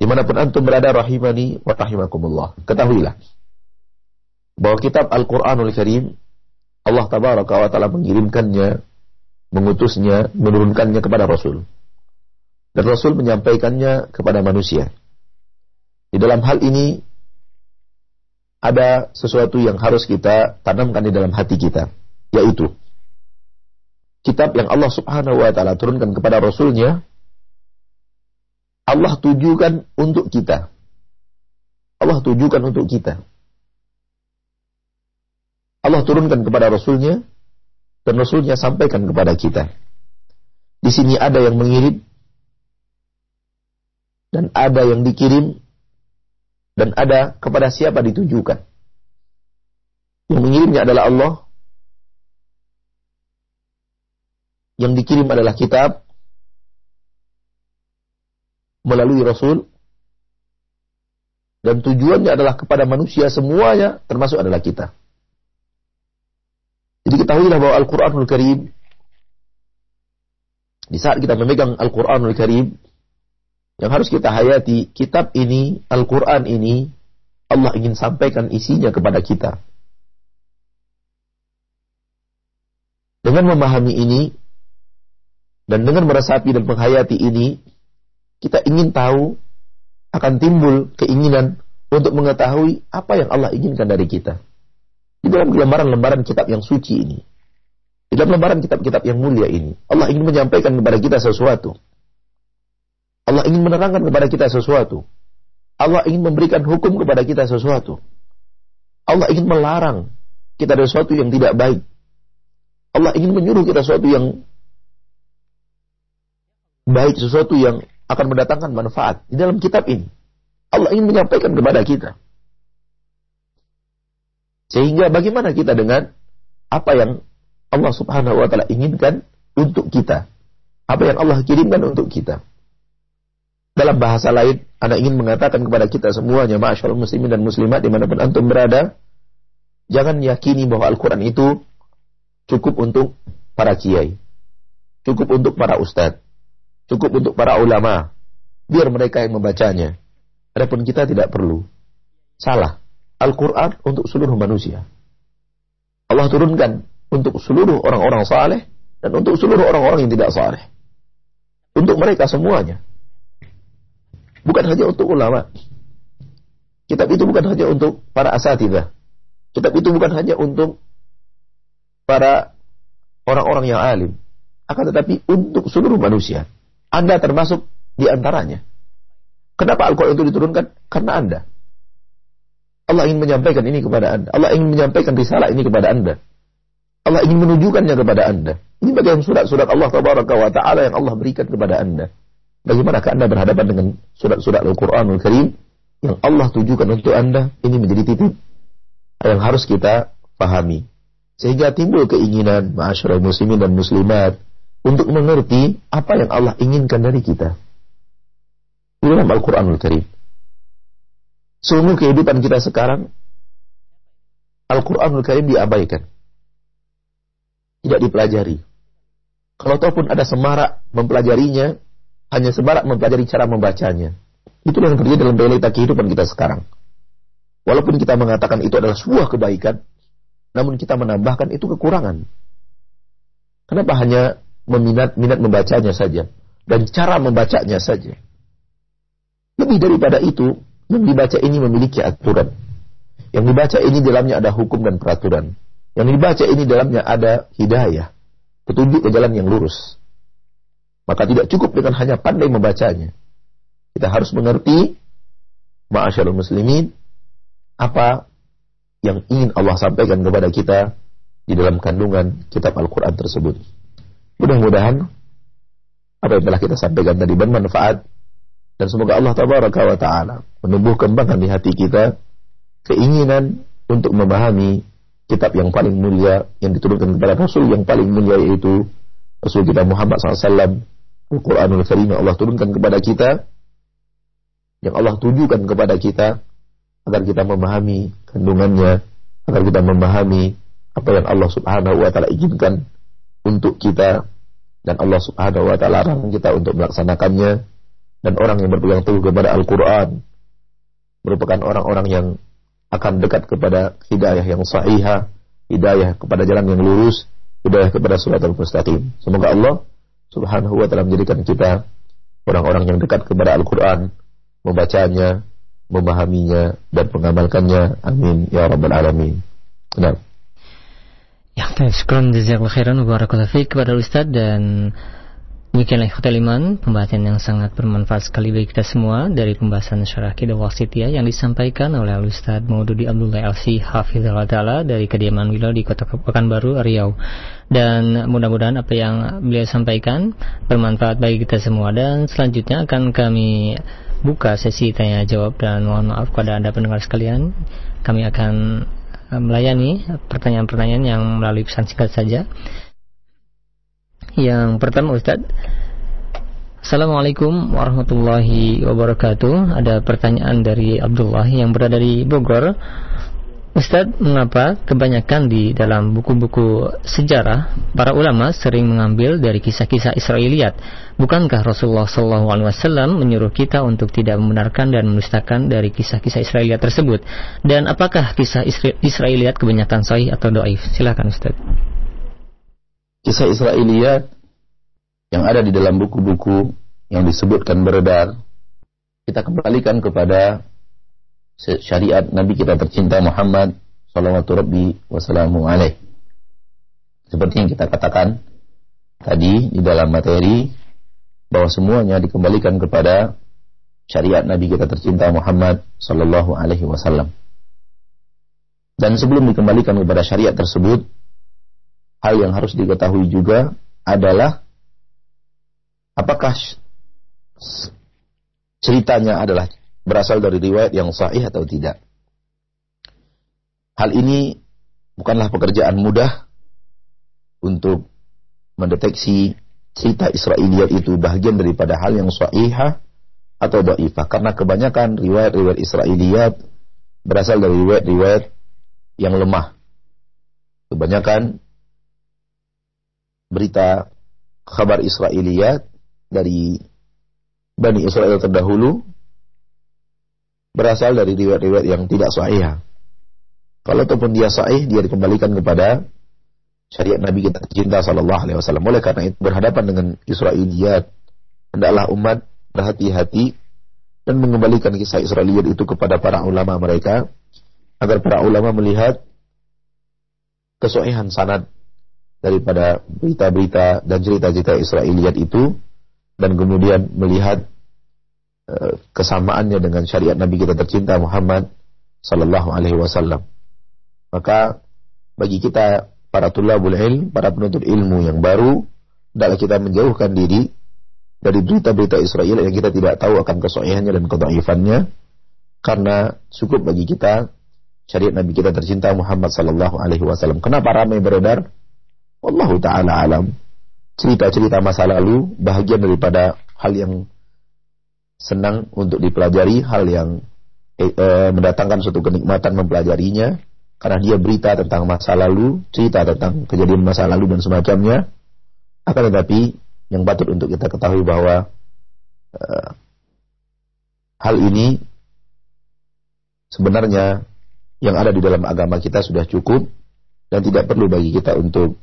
Di mana pun antum berada rahimani wa rahimakumullah. Ketahuilah. Bahwa kitab Al-Quranul Karim Allah tabaraka wa ta'ala mengirimkannya, mengutusnya, menurunkannya kepada Rasul. Dan Rasul menyampaikannya kepada manusia. Di dalam hal ini ada sesuatu yang harus kita tanamkan di dalam hati kita, yaitu kitab yang Allah Subhanahu wa taala turunkan kepada rasulnya Allah tujukan untuk kita. Allah tujukan untuk kita. Allah turunkan kepada rasulnya dan rasulnya sampaikan kepada kita. Di sini ada yang mengirim dan ada yang dikirim dan ada kepada siapa ditujukan. Yang mengirimnya adalah Allah. Yang dikirim adalah kitab melalui Rasul dan tujuannya adalah kepada manusia semuanya termasuk adalah kita. Jadi ketahuilah bahwa Al-Quranul Karim di saat kita memegang Al-Quranul Karim yang harus kita hayati, kitab ini, Al-Quran ini, Allah ingin sampaikan isinya kepada kita. Dengan memahami ini, dan dengan meresapi dan menghayati ini, kita ingin tahu, akan timbul keinginan untuk mengetahui apa yang Allah inginkan dari kita. Di dalam lembaran-lembaran kitab yang suci ini. Di dalam lembaran kitab-kitab yang mulia ini. Allah ingin menyampaikan kepada kita sesuatu. Allah ingin menerangkan kepada kita sesuatu. Allah ingin memberikan hukum kepada kita sesuatu. Allah ingin melarang kita dari sesuatu yang tidak baik. Allah ingin menyuruh kita sesuatu yang baik, sesuatu yang akan mendatangkan manfaat di dalam kitab ini. Allah ingin menyampaikan kepada kita. Sehingga bagaimana kita dengan apa yang Allah Subhanahu wa taala inginkan untuk kita? Apa yang Allah kirimkan untuk kita? Dalam bahasa lain, Anda ingin mengatakan kepada kita semuanya, masyaallah muslimin dan muslimat di mana pun antum berada, jangan yakini bahwa Al-Quran itu cukup untuk para kiai. cukup untuk para ustadz, cukup untuk para ulama, biar mereka yang membacanya. Adapun kita tidak perlu. Salah. Al-Quran untuk seluruh manusia. Allah turunkan untuk seluruh orang-orang saleh dan untuk seluruh orang-orang yang tidak saleh. Untuk mereka semuanya. Bukan hanya untuk ulama. Kitab itu bukan hanya untuk para asatidah. Kitab itu bukan hanya untuk para orang-orang yang alim. Akan tetapi untuk seluruh manusia. Anda termasuk di antaranya. Kenapa Al-Quran itu diturunkan? Karena Anda. Allah ingin menyampaikan ini kepada Anda. Allah ingin menyampaikan risalah ini kepada Anda. Allah ingin menunjukkannya kepada Anda. Ini bagian surat-surat Allah Ta'ala yang Allah berikan kepada Anda. Bagaimana Anda berhadapan dengan surat-surat Al-Quranul Karim yang Allah tujukan untuk Anda? Ini menjadi titik yang harus kita pahami. Sehingga timbul keinginan masyarakat muslimin dan muslimat untuk mengerti apa yang Allah inginkan dari kita. Di dalam Al-Quranul Karim. Sungguh kehidupan kita sekarang Al-Quranul Karim diabaikan tidak dipelajari. Kalau ataupun ada semarak mempelajarinya, hanya semarak mempelajari cara membacanya. Itu yang terjadi dalam realita kehidupan kita sekarang. Walaupun kita mengatakan itu adalah sebuah kebaikan, namun kita menambahkan itu kekurangan. Kenapa hanya meminat minat membacanya saja dan cara membacanya saja? Lebih daripada itu, yang dibaca ini memiliki aturan. Yang dibaca ini dalamnya ada hukum dan peraturan. Yang dibaca ini dalamnya ada hidayah, petunjuk ke jalan yang lurus. Maka tidak cukup dengan hanya pandai membacanya. Kita harus mengerti, ma'asyarul muslimin, apa yang ingin Allah sampaikan kepada kita di dalam kandungan kitab Al-Quran tersebut. Mudah-mudahan apa yang telah kita sampaikan tadi bermanfaat dan semoga Allah tabaraka wa taala menumbuh kembangkan di hati kita keinginan untuk memahami kitab yang paling mulia yang diturunkan kepada Rasul yang paling mulia yaitu Rasul kita Muhammad SAW Al-Quranul Karim yang Allah turunkan kepada kita yang Allah tujukan kepada kita agar kita memahami kandungannya agar kita memahami apa yang Allah Subhanahu wa taala inginkan untuk kita dan Allah Subhanahu wa taala larang kita untuk melaksanakannya dan orang yang berpegang teguh kepada Al-Qur'an merupakan orang-orang yang akan dekat kepada hidayah yang sahihah, hidayah kepada jalan yang lurus, hidayah kepada surat al-mustaqim. Semoga Allah subhanahu wa ta'ala menjadikan kita orang-orang yang dekat kepada Al-Quran, membacanya, memahaminya, dan mengamalkannya. Amin. Ya Rabbal Alamin. Nah. Ya, terima kasih. Jazakallah khairan. Barakallahu kepada Ustaz dan Demikianlah ikhwatal iman, pembahasan yang sangat bermanfaat sekali bagi kita semua dari pembahasan syarah Kidah Wasitiyah yang disampaikan oleh Al-Ustaz Maududi Abdullah LC Hafizullah Ta'ala dari kediaman beliau di Kota Pekanbaru, Riau. Dan mudah-mudahan apa yang beliau sampaikan bermanfaat bagi kita semua dan selanjutnya akan kami buka sesi tanya jawab dan mohon maaf kepada Anda pendengar sekalian. Kami akan melayani pertanyaan-pertanyaan yang melalui pesan singkat saja yang pertama Ustaz Assalamualaikum warahmatullahi wabarakatuh Ada pertanyaan dari Abdullah yang berada di Bogor Ustadz, mengapa kebanyakan di dalam buku-buku sejarah para ulama sering mengambil dari kisah-kisah Israeliat? Bukankah Rasulullah SAW menyuruh kita untuk tidak membenarkan dan mendustakan dari kisah-kisah Israeliat tersebut? Dan apakah kisah Israeliat kebanyakan sahih atau doif? Silakan Ustadz kisah Israiliyat yang ada di dalam buku-buku yang disebutkan beredar, kita kembalikan kepada syariat Nabi kita tercinta Muhammad sallallahu rabbi wasallamu alaih. Seperti yang kita katakan tadi di dalam materi bahwa semuanya dikembalikan kepada syariat Nabi kita tercinta Muhammad sallallahu alaihi wasallam. Dan sebelum dikembalikan kepada syariat tersebut, hal yang harus diketahui juga adalah apakah ceritanya adalah berasal dari riwayat yang sahih atau tidak. Hal ini bukanlah pekerjaan mudah untuk mendeteksi cerita Israiliyat itu bagian daripada hal yang sahihah atau dhaifah karena kebanyakan riwayat-riwayat Israiliyat berasal dari riwayat-riwayat yang lemah. Kebanyakan berita kabar Israiliyat dari Bani Israel terdahulu berasal dari riwayat-riwayat yang tidak sahih. Kalau ataupun dia sahih, dia dikembalikan kepada syariat Nabi kita tercinta sallallahu alaihi wasallam. Oleh karena itu berhadapan dengan Israiliyat, hendaklah umat berhati-hati dan mengembalikan kisah Israiliyat itu kepada para ulama mereka agar para ulama melihat kesohihan sanad daripada berita-berita dan cerita-cerita Israiliyat itu dan kemudian melihat uh, kesamaannya dengan syariat Nabi kita tercinta Muhammad sallallahu alaihi wasallam. Maka bagi kita para tulabul ilm, para penuntut ilmu yang baru, hendaklah kita menjauhkan diri dari berita-berita Israel yang kita tidak tahu akan kesohihannya dan kedaifannya karena cukup bagi kita syariat Nabi kita tercinta Muhammad sallallahu alaihi wasallam. Kenapa ramai beredar? Wallahu taala alam. Cerita-cerita masa lalu bahagian daripada hal yang senang untuk dipelajari, hal yang eh, eh, mendatangkan suatu kenikmatan mempelajarinya karena dia berita tentang masa lalu, cerita tentang kejadian masa lalu dan semacamnya. Akan tetapi yang patut untuk kita ketahui bahwa eh, hal ini sebenarnya yang ada di dalam agama kita sudah cukup dan tidak perlu bagi kita untuk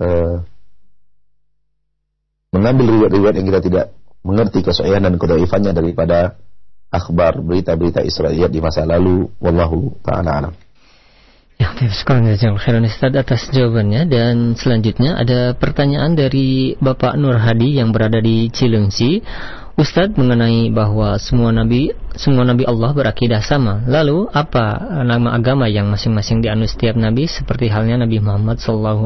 uh, mengambil riwayat-riwayat yang kita tidak mengerti kesahihan dan kedaifannya daripada akhbar berita-berita Israel di masa lalu wallahu taala alam. Ya, kasih khairan Ustaz atas jawabannya dan selanjutnya ada pertanyaan dari Bapak Nur Hadi yang berada di Cilengsi. Ustadz mengenai bahwa semua nabi semua nabi Allah berakidah sama. Lalu apa nama agama yang masing-masing dianut setiap nabi seperti halnya Nabi Muhammad SAW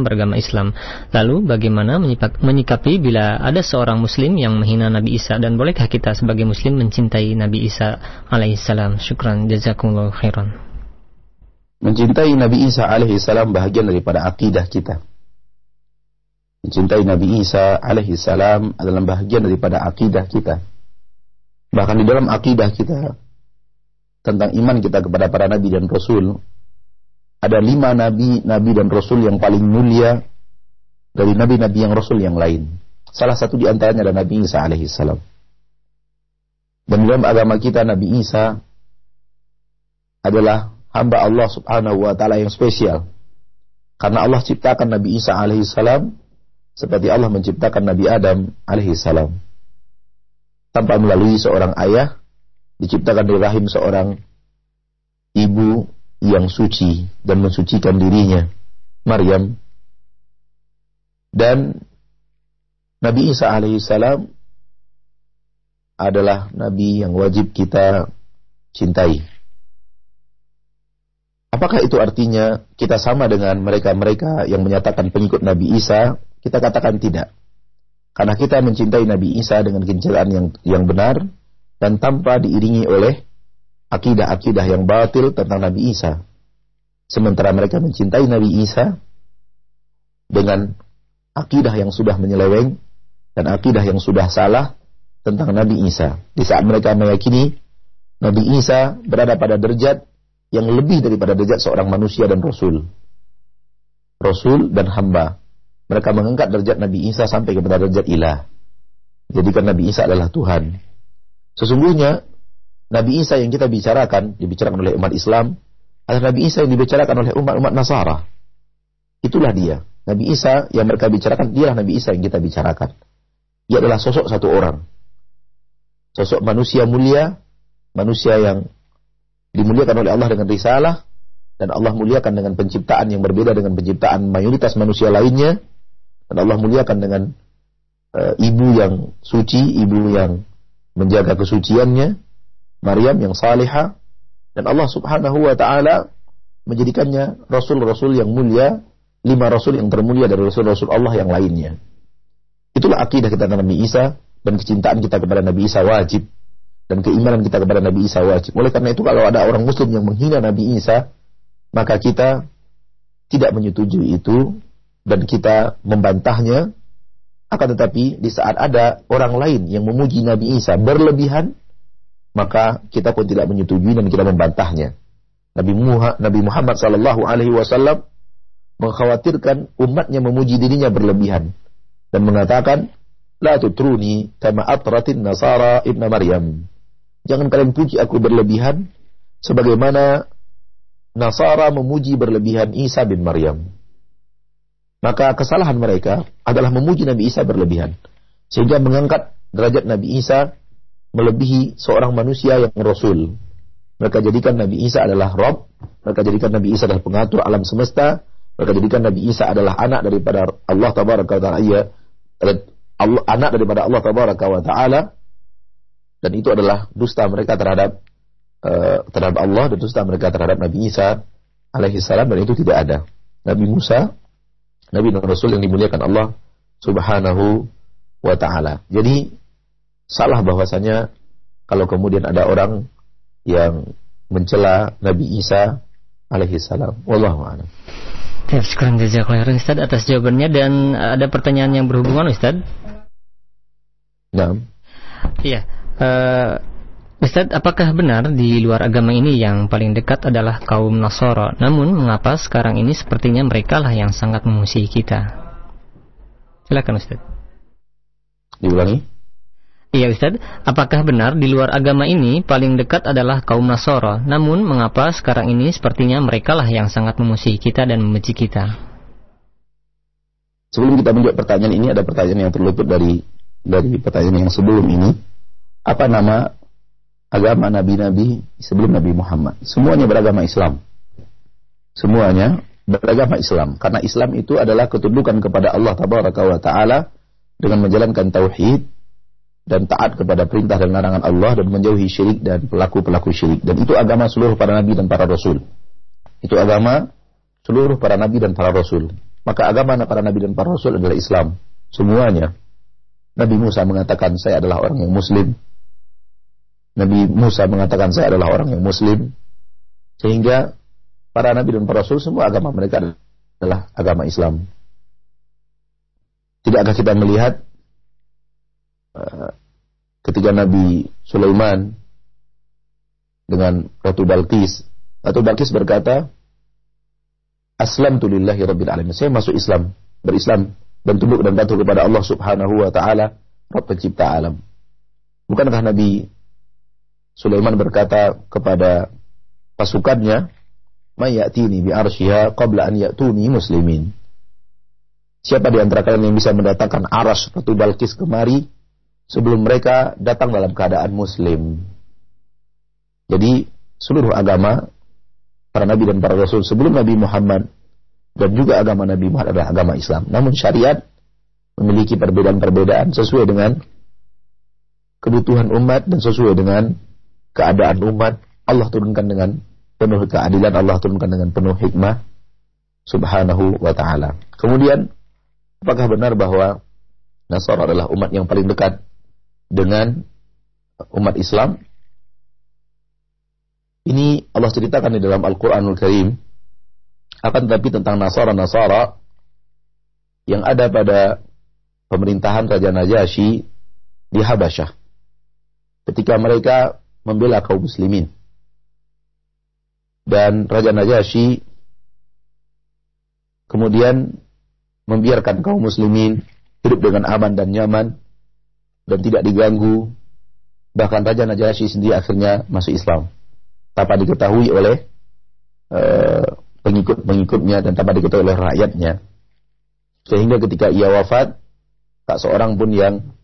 beragama Islam. Lalu bagaimana menyikapi bila ada seorang muslim yang menghina Nabi Isa dan bolehkah kita sebagai muslim mencintai Nabi Isa alaihissalam? Syukran jazakumullah khairan. Mencintai Nabi Isa alaihissalam bahagian daripada akidah kita mencintai Nabi Isa alaihi salam adalah bahagian daripada akidah kita. Bahkan di dalam akidah kita tentang iman kita kepada para nabi dan rasul ada lima nabi, nabi dan rasul yang paling mulia dari nabi-nabi yang rasul yang lain. Salah satu di antaranya adalah Nabi Isa alaihi salam. Dan dalam agama kita Nabi Isa adalah hamba Allah subhanahu wa ta'ala yang spesial. Karena Allah ciptakan Nabi Isa alaihi salam seperti Allah menciptakan Nabi Adam alaihi salam. Tanpa melalui seorang ayah diciptakan dari rahim seorang ibu yang suci dan mensucikan dirinya Maryam. Dan Nabi Isa alaihi salam adalah nabi yang wajib kita cintai. Apakah itu artinya kita sama dengan mereka-mereka yang menyatakan pengikut Nabi Isa kita katakan tidak. Karena kita mencintai Nabi Isa dengan kecintaan yang yang benar dan tanpa diiringi oleh akidah-akidah yang batil tentang Nabi Isa. Sementara mereka mencintai Nabi Isa dengan akidah yang sudah menyeleweng dan akidah yang sudah salah tentang Nabi Isa. Di saat mereka meyakini Nabi Isa berada pada derajat yang lebih daripada derajat seorang manusia dan rasul. Rasul dan hamba mereka mengangkat derajat Nabi Isa sampai kepada derajat ilah. Jadikan Nabi Isa adalah Tuhan. Sesungguhnya Nabi Isa yang kita bicarakan, dibicarakan oleh umat Islam, adalah Nabi Isa yang dibicarakan oleh umat-umat Nasara. Itulah dia. Nabi Isa yang mereka bicarakan, dialah Nabi Isa yang kita bicarakan. Dia adalah sosok satu orang. Sosok manusia mulia, manusia yang dimuliakan oleh Allah dengan risalah, dan Allah muliakan dengan penciptaan yang berbeda dengan penciptaan mayoritas manusia lainnya, dan Allah muliakan dengan uh, ibu yang suci, ibu yang menjaga kesuciannya, Maryam yang salihah, dan Allah Subhanahu wa taala menjadikannya rasul-rasul yang mulia, lima rasul yang termulia dari rasul-rasul Allah yang lainnya. Itulah akidah kita tentang Nabi Isa dan kecintaan kita kepada Nabi Isa wajib dan keimanan kita kepada Nabi Isa wajib. Oleh karena itu kalau ada orang muslim yang menghina Nabi Isa, maka kita tidak menyetujui itu dan kita membantahnya. Akan tetapi di saat ada orang lain yang memuji Nabi Isa berlebihan maka kita pun tidak menyetujui dan kita membantahnya. Nabi Muhammad, Nabi sallallahu alaihi wasallam mengkhawatirkan umatnya memuji dirinya berlebihan dan mengatakan la tutruni kama atratin nasara ibnu maryam. Jangan kalian puji aku berlebihan sebagaimana Nasara memuji berlebihan Isa bin Maryam. Maka kesalahan mereka adalah memuji Nabi Isa berlebihan. Sehingga mengangkat derajat Nabi Isa melebihi seorang manusia yang rasul. Mereka jadikan Nabi Isa adalah Rob, mereka jadikan Nabi Isa adalah pengatur alam semesta, mereka jadikan Nabi Isa adalah anak daripada Allah tabaraka wa taala, iya, Allah, anak daripada Allah tabaraka wa taala dan itu adalah dusta mereka terhadap uh, terhadap Allah dan dusta mereka terhadap Nabi Isa alaihi salam dan itu tidak ada. Nabi Musa, Nabi dan Rasul yang dimuliakan Allah subhanahu wa ta'ala. Jadi salah bahwasanya kalau kemudian ada orang yang mencela Nabi Isa alaihi salam. Wallahu a'lam. Ya, sekarang jazakallahu Ustaz atas jawabannya dan ada pertanyaan yang berhubungan Ustaz. Nah. Iya. Uh, Ustaz, apakah benar di luar agama ini yang paling dekat adalah kaum Nasoro? Namun, mengapa sekarang ini sepertinya mereka lah yang sangat memusuhi kita? Silakan Ustaz. Diulangi? Iya Ustaz, apakah benar di luar agama ini paling dekat adalah kaum Nasoro? Namun mengapa sekarang ini sepertinya mereka lah yang sangat memusuhi kita dan membenci kita? Sebelum kita menjawab pertanyaan ini ada pertanyaan yang terluput dari dari pertanyaan yang sebelum ini. Apa nama agama nabi-nabi sebelum Nabi Muhammad? Semuanya beragama Islam. Semuanya beragama Islam karena Islam itu adalah ketundukan kepada Allah tabaraka wa taala dengan menjalankan tauhid dan taat kepada perintah dan larangan Allah dan menjauhi syirik dan pelaku-pelaku syirik. Dan itu agama seluruh para nabi dan para rasul. Itu agama seluruh para nabi dan para rasul. Maka agama para nabi dan para rasul adalah Islam. Semuanya. Nabi Musa mengatakan saya adalah orang yang muslim. Nabi Musa mengatakan saya adalah orang yang muslim. Sehingga para nabi dan para rasul semua agama mereka adalah agama Islam. Tidakkah kita melihat Eh, ketika Nabi Sulaiman dengan Ratu Balkis, Ratu Balkis berkata, Aslam tulillahi rabbil alamin. Saya masuk Islam, berislam dan tunduk dan patuh kepada Allah Subhanahu wa taala, Rabb pencipta alam. Bukankah Nabi Sulaiman berkata kepada pasukannya, "Mayatini bi arsyiha qabla an ya'tuni muslimin." Siapa di antara kalian yang bisa mendatangkan aras Ratu Balkis kemari sebelum mereka datang dalam keadaan muslim. Jadi seluruh agama para nabi dan para rasul sebelum Nabi Muhammad dan juga agama Nabi Muhammad adalah agama Islam. Namun syariat memiliki perbedaan-perbedaan sesuai dengan kebutuhan umat dan sesuai dengan keadaan umat. Allah turunkan dengan penuh keadilan, Allah turunkan dengan penuh hikmah subhanahu wa ta'ala. Kemudian, apakah benar bahwa Nasara adalah umat yang paling dekat dengan umat Islam. Ini Allah ceritakan di dalam Al-Quranul Karim. Akan tetapi tentang Nasara-Nasara yang ada pada pemerintahan Raja Najasyi di Habasyah. Ketika mereka membela kaum muslimin. Dan Raja Najasyi kemudian membiarkan kaum muslimin hidup dengan aman dan nyaman dan tidak diganggu. Bahkan Raja Najasyi sendiri akhirnya masuk Islam tanpa diketahui oleh uh, pengikut-pengikutnya dan tanpa diketahui oleh rakyatnya. Sehingga ketika ia wafat, tak seorang pun yang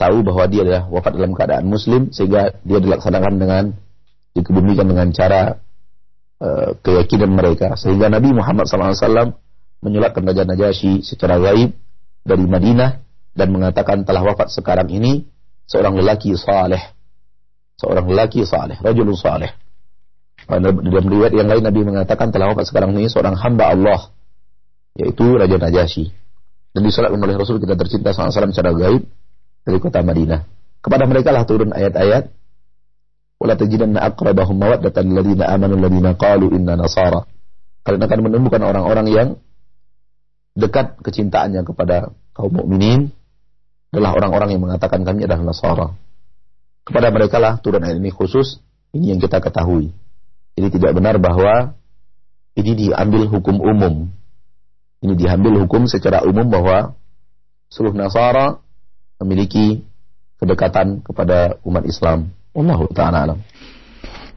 tahu bahwa dia adalah wafat dalam keadaan muslim sehingga dia dilaksanakan dengan dikebumikan dengan cara uh, keyakinan mereka sehingga Nabi Muhammad SAW menyulatkan Raja Najasyi secara gaib dari Madinah dan mengatakan telah wafat sekarang ini seorang lelaki saleh. Seorang lelaki saleh, rajulun saleh. Dalam riwayat yang lain Nabi mengatakan telah wafat sekarang ini seorang hamba Allah yaitu Raja Najasyi. Dan disolatkan oleh Rasul kita tercinta SAW secara gaib dari kota Madinah. Kepada mereka lah turun ayat-ayat wala tajidanna aqrabahum mawaddatan alladziina aamanu alladziina qalu inna nasara. Kalian akan menemukan orang-orang yang dekat kecintaannya kepada kaum mukminin adalah orang-orang yang mengatakan kami adalah Nasara. Kepada mereka lah turun ayat ini khusus, ini yang kita ketahui. Jadi tidak benar bahwa ini diambil hukum umum. Ini diambil hukum secara umum bahwa seluruh Nasara memiliki kedekatan kepada umat Islam. Allah taala alam.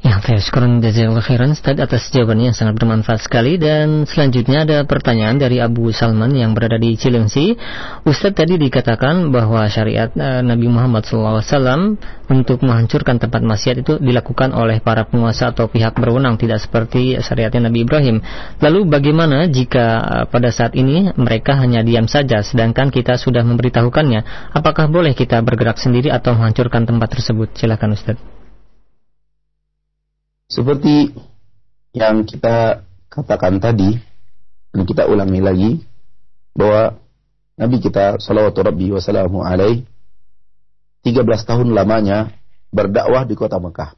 Ya, saya syukuran jazakallah khairan Ustaz atas jawabannya yang sangat bermanfaat sekali dan selanjutnya ada pertanyaan dari Abu Salman yang berada di Cilengsi. Ustaz tadi dikatakan bahwa syariat uh, Nabi Muhammad SAW untuk menghancurkan tempat maksiat itu dilakukan oleh para penguasa atau pihak berwenang tidak seperti syariatnya Nabi Ibrahim. Lalu bagaimana jika uh, pada saat ini mereka hanya diam saja sedangkan kita sudah memberitahukannya? Apakah boleh kita bergerak sendiri atau menghancurkan tempat tersebut? Silakan Ustaz. Seperti yang kita katakan tadi, dan kita ulangi lagi, bahwa Nabi kita salawatu rabbi wassalamu alaih 13 tahun lamanya berdakwah di kota Mekah.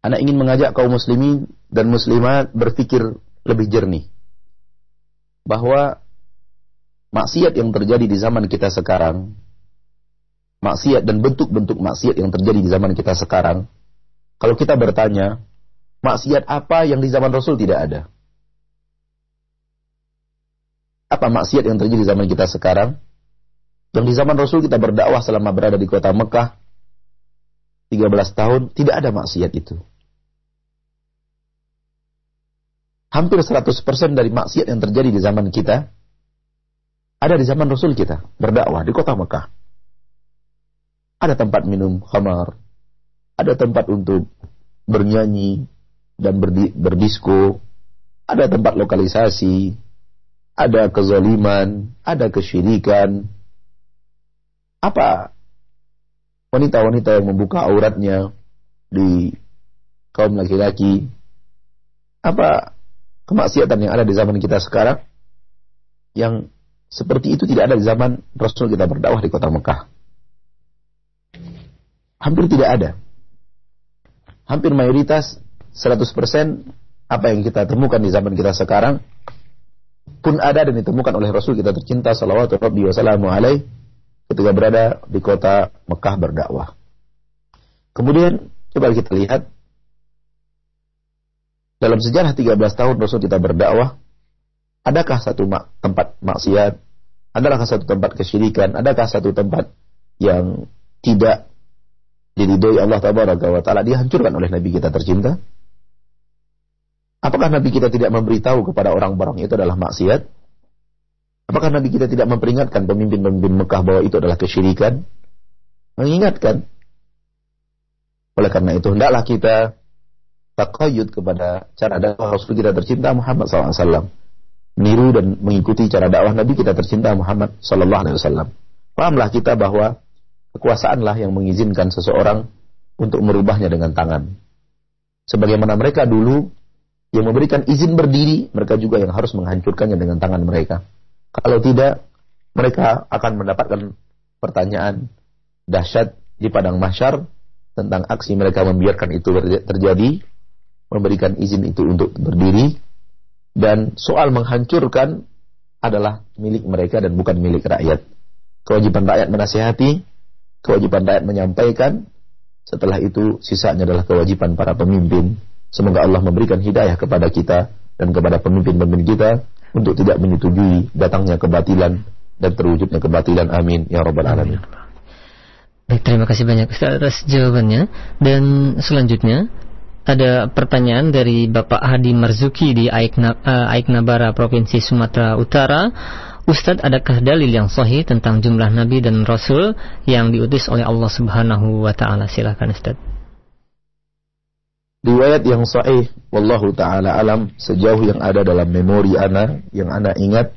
Anak ingin mengajak kaum muslimin dan muslimat berpikir lebih jernih. Bahwa maksiat yang terjadi di zaman kita sekarang, maksiat dan bentuk-bentuk maksiat yang terjadi di zaman kita sekarang, kalau kita bertanya, maksiat apa yang di zaman Rasul tidak ada? Apa maksiat yang terjadi di zaman kita sekarang? Yang di zaman Rasul kita berdakwah selama berada di kota Mekah 13 tahun, tidak ada maksiat itu. Hampir 100% dari maksiat yang terjadi di zaman kita ada di zaman Rasul kita berdakwah di kota Mekah. Ada tempat minum khamar, ada tempat untuk bernyanyi dan berdi, berdisko, ada tempat lokalisasi, ada kezaliman, ada kesyirikan. Apa wanita-wanita yang membuka auratnya di kaum laki-laki? Apa kemaksiatan yang ada di zaman kita sekarang yang seperti itu tidak ada di zaman Rasul kita berdakwah di kota Mekah. Hampir tidak ada hampir mayoritas 100% apa yang kita temukan di zaman kita sekarang pun ada dan ditemukan oleh Rasul kita tercinta sallallahu alaihi wasallam ketika berada di kota Mekah berdakwah. Kemudian coba kita lihat dalam sejarah 13 tahun Rasul kita berdakwah, adakah satu tempat maksiat, adakah satu tempat kesyirikan, adakah satu tempat yang tidak diridhoi Allah tabaraka wa taala dihancurkan oleh nabi kita tercinta? Apakah nabi kita tidak memberitahu kepada orang-orang itu adalah maksiat? Apakah nabi kita tidak memperingatkan pemimpin-pemimpin Mekah bahwa itu adalah kesyirikan? Mengingatkan. Oleh karena itu hendaklah kita takayud kepada cara dakwah Rasul kita tercinta Muhammad SAW. Niru dan mengikuti cara dakwah Nabi kita tercinta Muhammad SAW. Pahamlah kita bahwa kekuasaanlah yang mengizinkan seseorang untuk merubahnya dengan tangan. Sebagaimana mereka dulu yang memberikan izin berdiri, mereka juga yang harus menghancurkannya dengan tangan mereka. Kalau tidak, mereka akan mendapatkan pertanyaan dahsyat di padang mahsyar tentang aksi mereka membiarkan itu terjadi, memberikan izin itu untuk berdiri, dan soal menghancurkan adalah milik mereka dan bukan milik rakyat. Kewajiban rakyat menasihati, kewajiban rakyat menyampaikan, setelah itu sisanya adalah kewajiban para pemimpin. Semoga Allah memberikan hidayah kepada kita dan kepada pemimpin-pemimpin kita untuk tidak menyetujui datangnya kebatilan dan terwujudnya kebatilan. Amin ya rabbal alamin. Baik, terima kasih banyak Ustaz atas jawabannya. Dan selanjutnya ada pertanyaan dari Bapak Hadi Marzuki di Aikna, uh, Aiknabara Provinsi Sumatera Utara. Ustadz, adakah dalil yang sahih tentang jumlah nabi dan rasul yang diutus oleh Allah Subhanahu wa taala? Silakan Ustadz. Riwayat yang sahih wallahu taala alam sejauh yang ada dalam memori ana yang ana ingat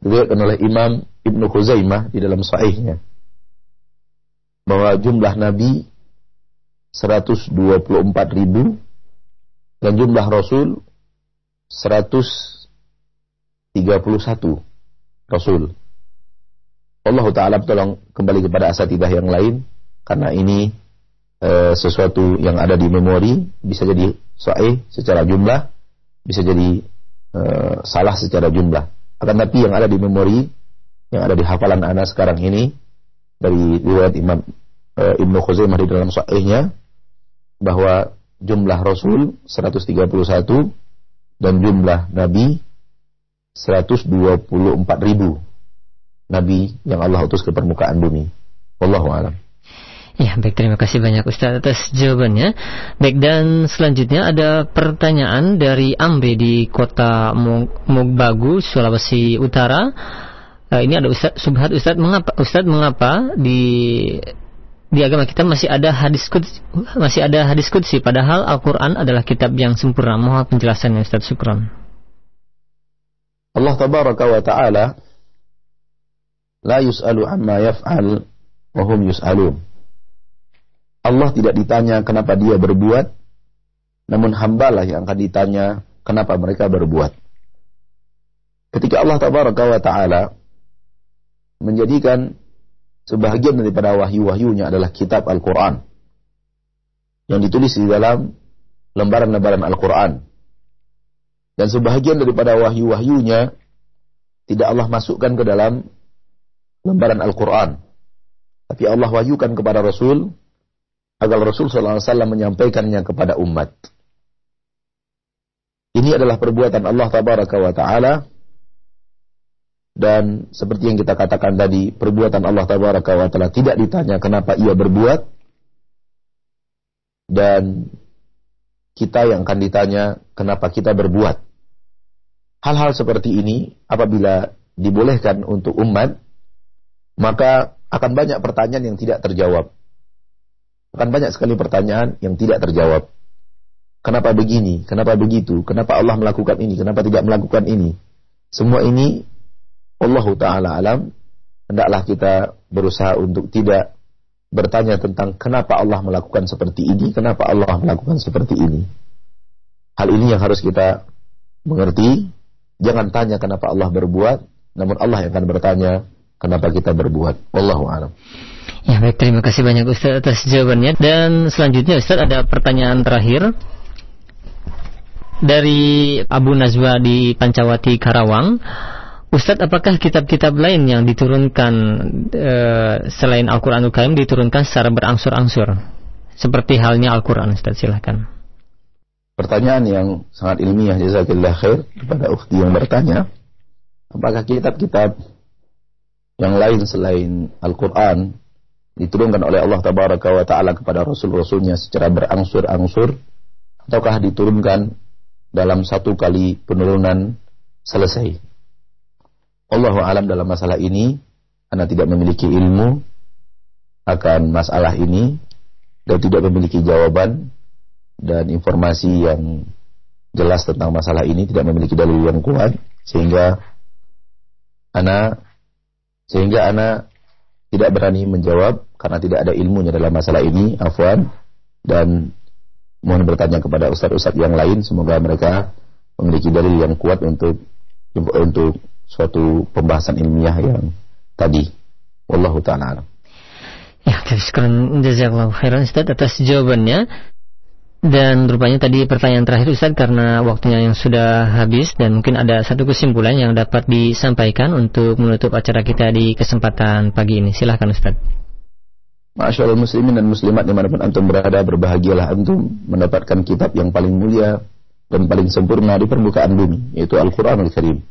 diriwayatkan oleh Imam Ibnu Khuzaimah di dalam sahihnya bahwa jumlah nabi 124 ribu dan jumlah rasul 100 31 Rasul. Allah Ta'ala tolong kembali kepada asatidah yang lain karena ini e, sesuatu yang ada di memori bisa jadi sahih secara jumlah bisa jadi e, salah secara jumlah akan tapi yang ada di memori yang ada di hafalan anak sekarang ini dari riwayat Imam e, Ibnu Khuzaimah di dalam sahihnya bahwa jumlah Rasul 131 dan jumlah Nabi 124 ribu. nabi yang Allah utus ke permukaan bumi. Wallahu a'lam. Ya, baik terima kasih banyak Ustaz atas jawabannya. Baik dan selanjutnya ada pertanyaan dari Ambe di kota Mogbagu, Sulawesi Utara. Uh, ini ada Ustaz Subhat Ustaz mengapa Ustaz mengapa di di agama kita masih ada hadis kudsi, masih ada hadis kudsi padahal Al-Qur'an adalah kitab yang sempurna. Mohon penjelasannya Ustaz Syukran. Allah tabaraka wa taala la yus'alu amma yaf'al wa hum yus'alun. Allah tidak ditanya kenapa dia berbuat, namun hambalah yang akan ditanya kenapa mereka berbuat. Ketika Allah tabaraka wa taala menjadikan sebahagian daripada wahyu-wahyunya adalah kitab Al-Quran yang ditulis di dalam lembaran-lembaran Al-Quran dan sebahagian daripada wahyu-wahyunya tidak Allah masukkan ke dalam lembaran Al-Quran. Tapi Allah wahyukan kepada Rasul agar Rasul SAW menyampaikannya kepada umat. Ini adalah perbuatan Allah Tabaraka wa Ta'ala dan seperti yang kita katakan tadi, perbuatan Allah Tabaraka wa Ta'ala tidak ditanya kenapa ia berbuat dan kita yang akan ditanya kenapa kita berbuat. Hal-hal seperti ini apabila dibolehkan untuk umat, maka akan banyak pertanyaan yang tidak terjawab. Akan banyak sekali pertanyaan yang tidak terjawab. Kenapa begini? Kenapa begitu? Kenapa Allah melakukan ini? Kenapa tidak melakukan ini? Semua ini Allah Ta'ala alam hendaklah kita berusaha untuk tidak bertanya tentang kenapa Allah melakukan seperti ini, kenapa Allah melakukan seperti ini. Hal ini yang harus kita mengerti. Jangan tanya kenapa Allah berbuat, namun Allah yang akan bertanya kenapa kita berbuat. Wallahu a'lam. Ya baik, terima kasih banyak Ustaz atas jawabannya. Dan selanjutnya Ustaz ada pertanyaan terakhir dari Abu Nazwa di Pancawati Karawang. Ustadz, apakah kitab-kitab lain yang diturunkan e, selain Al-Quranul Karim diturunkan secara berangsur-angsur? Seperti halnya Al-Quran, Ustadz, silahkan. Pertanyaan yang sangat ilmiah, jazakillah khair, kepada ukhti yang bertanya, apakah kitab-kitab yang lain selain Al-Quran diturunkan oleh Allah Tabaraka wa Ta'ala kepada Rasul-Rasulnya secara berangsur-angsur, ataukah diturunkan dalam satu kali penurunan selesai? Allah alam dalam masalah ini, Anda tidak memiliki ilmu akan masalah ini dan tidak memiliki jawaban dan informasi yang jelas tentang masalah ini, tidak memiliki dalil yang kuat sehingga Ana sehingga Ana tidak berani menjawab karena tidak ada ilmunya dalam masalah ini, afwan dan mohon bertanya kepada ustaz-ustaz yang lain semoga mereka memiliki dalil yang kuat untuk untuk suatu pembahasan ilmiah yang tadi. Wallahu taala Ya, sekarang jazakallahu khairan Ustaz atas jawabannya. Dan rupanya tadi pertanyaan terakhir Ustaz karena waktunya yang sudah habis dan mungkin ada satu kesimpulan yang dapat disampaikan untuk menutup acara kita di kesempatan pagi ini. Silahkan Ustaz. Masyaallah muslimin dan muslimat di mana pun antum berada berbahagialah antum mendapatkan kitab yang paling mulia dan paling sempurna di permukaan bumi yaitu Al-Quranul Karim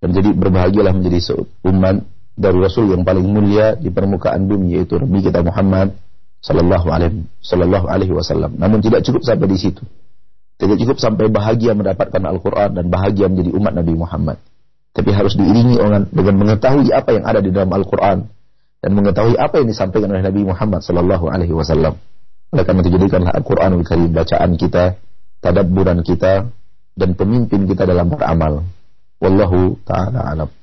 dan jadi berbahagialah menjadi umat dari Rasul yang paling mulia di permukaan bumi yaitu Nabi kita Muhammad sallallahu alaihi sallallahu alaihi wasallam. Namun tidak cukup sampai di situ. Tidak cukup sampai bahagia mendapatkan Al-Qur'an dan bahagia menjadi umat Nabi Muhammad. Tapi harus diiringi dengan mengetahui apa yang ada di dalam Al-Qur'an dan mengetahui apa yang disampaikan oleh Nabi Muhammad sallallahu alaihi wasallam. Oleh karena itu jadikanlah Al-Qur'anul Karim bacaan kita, tadabburan kita dan pemimpin kita dalam beramal. Wallahu ta'ala alam.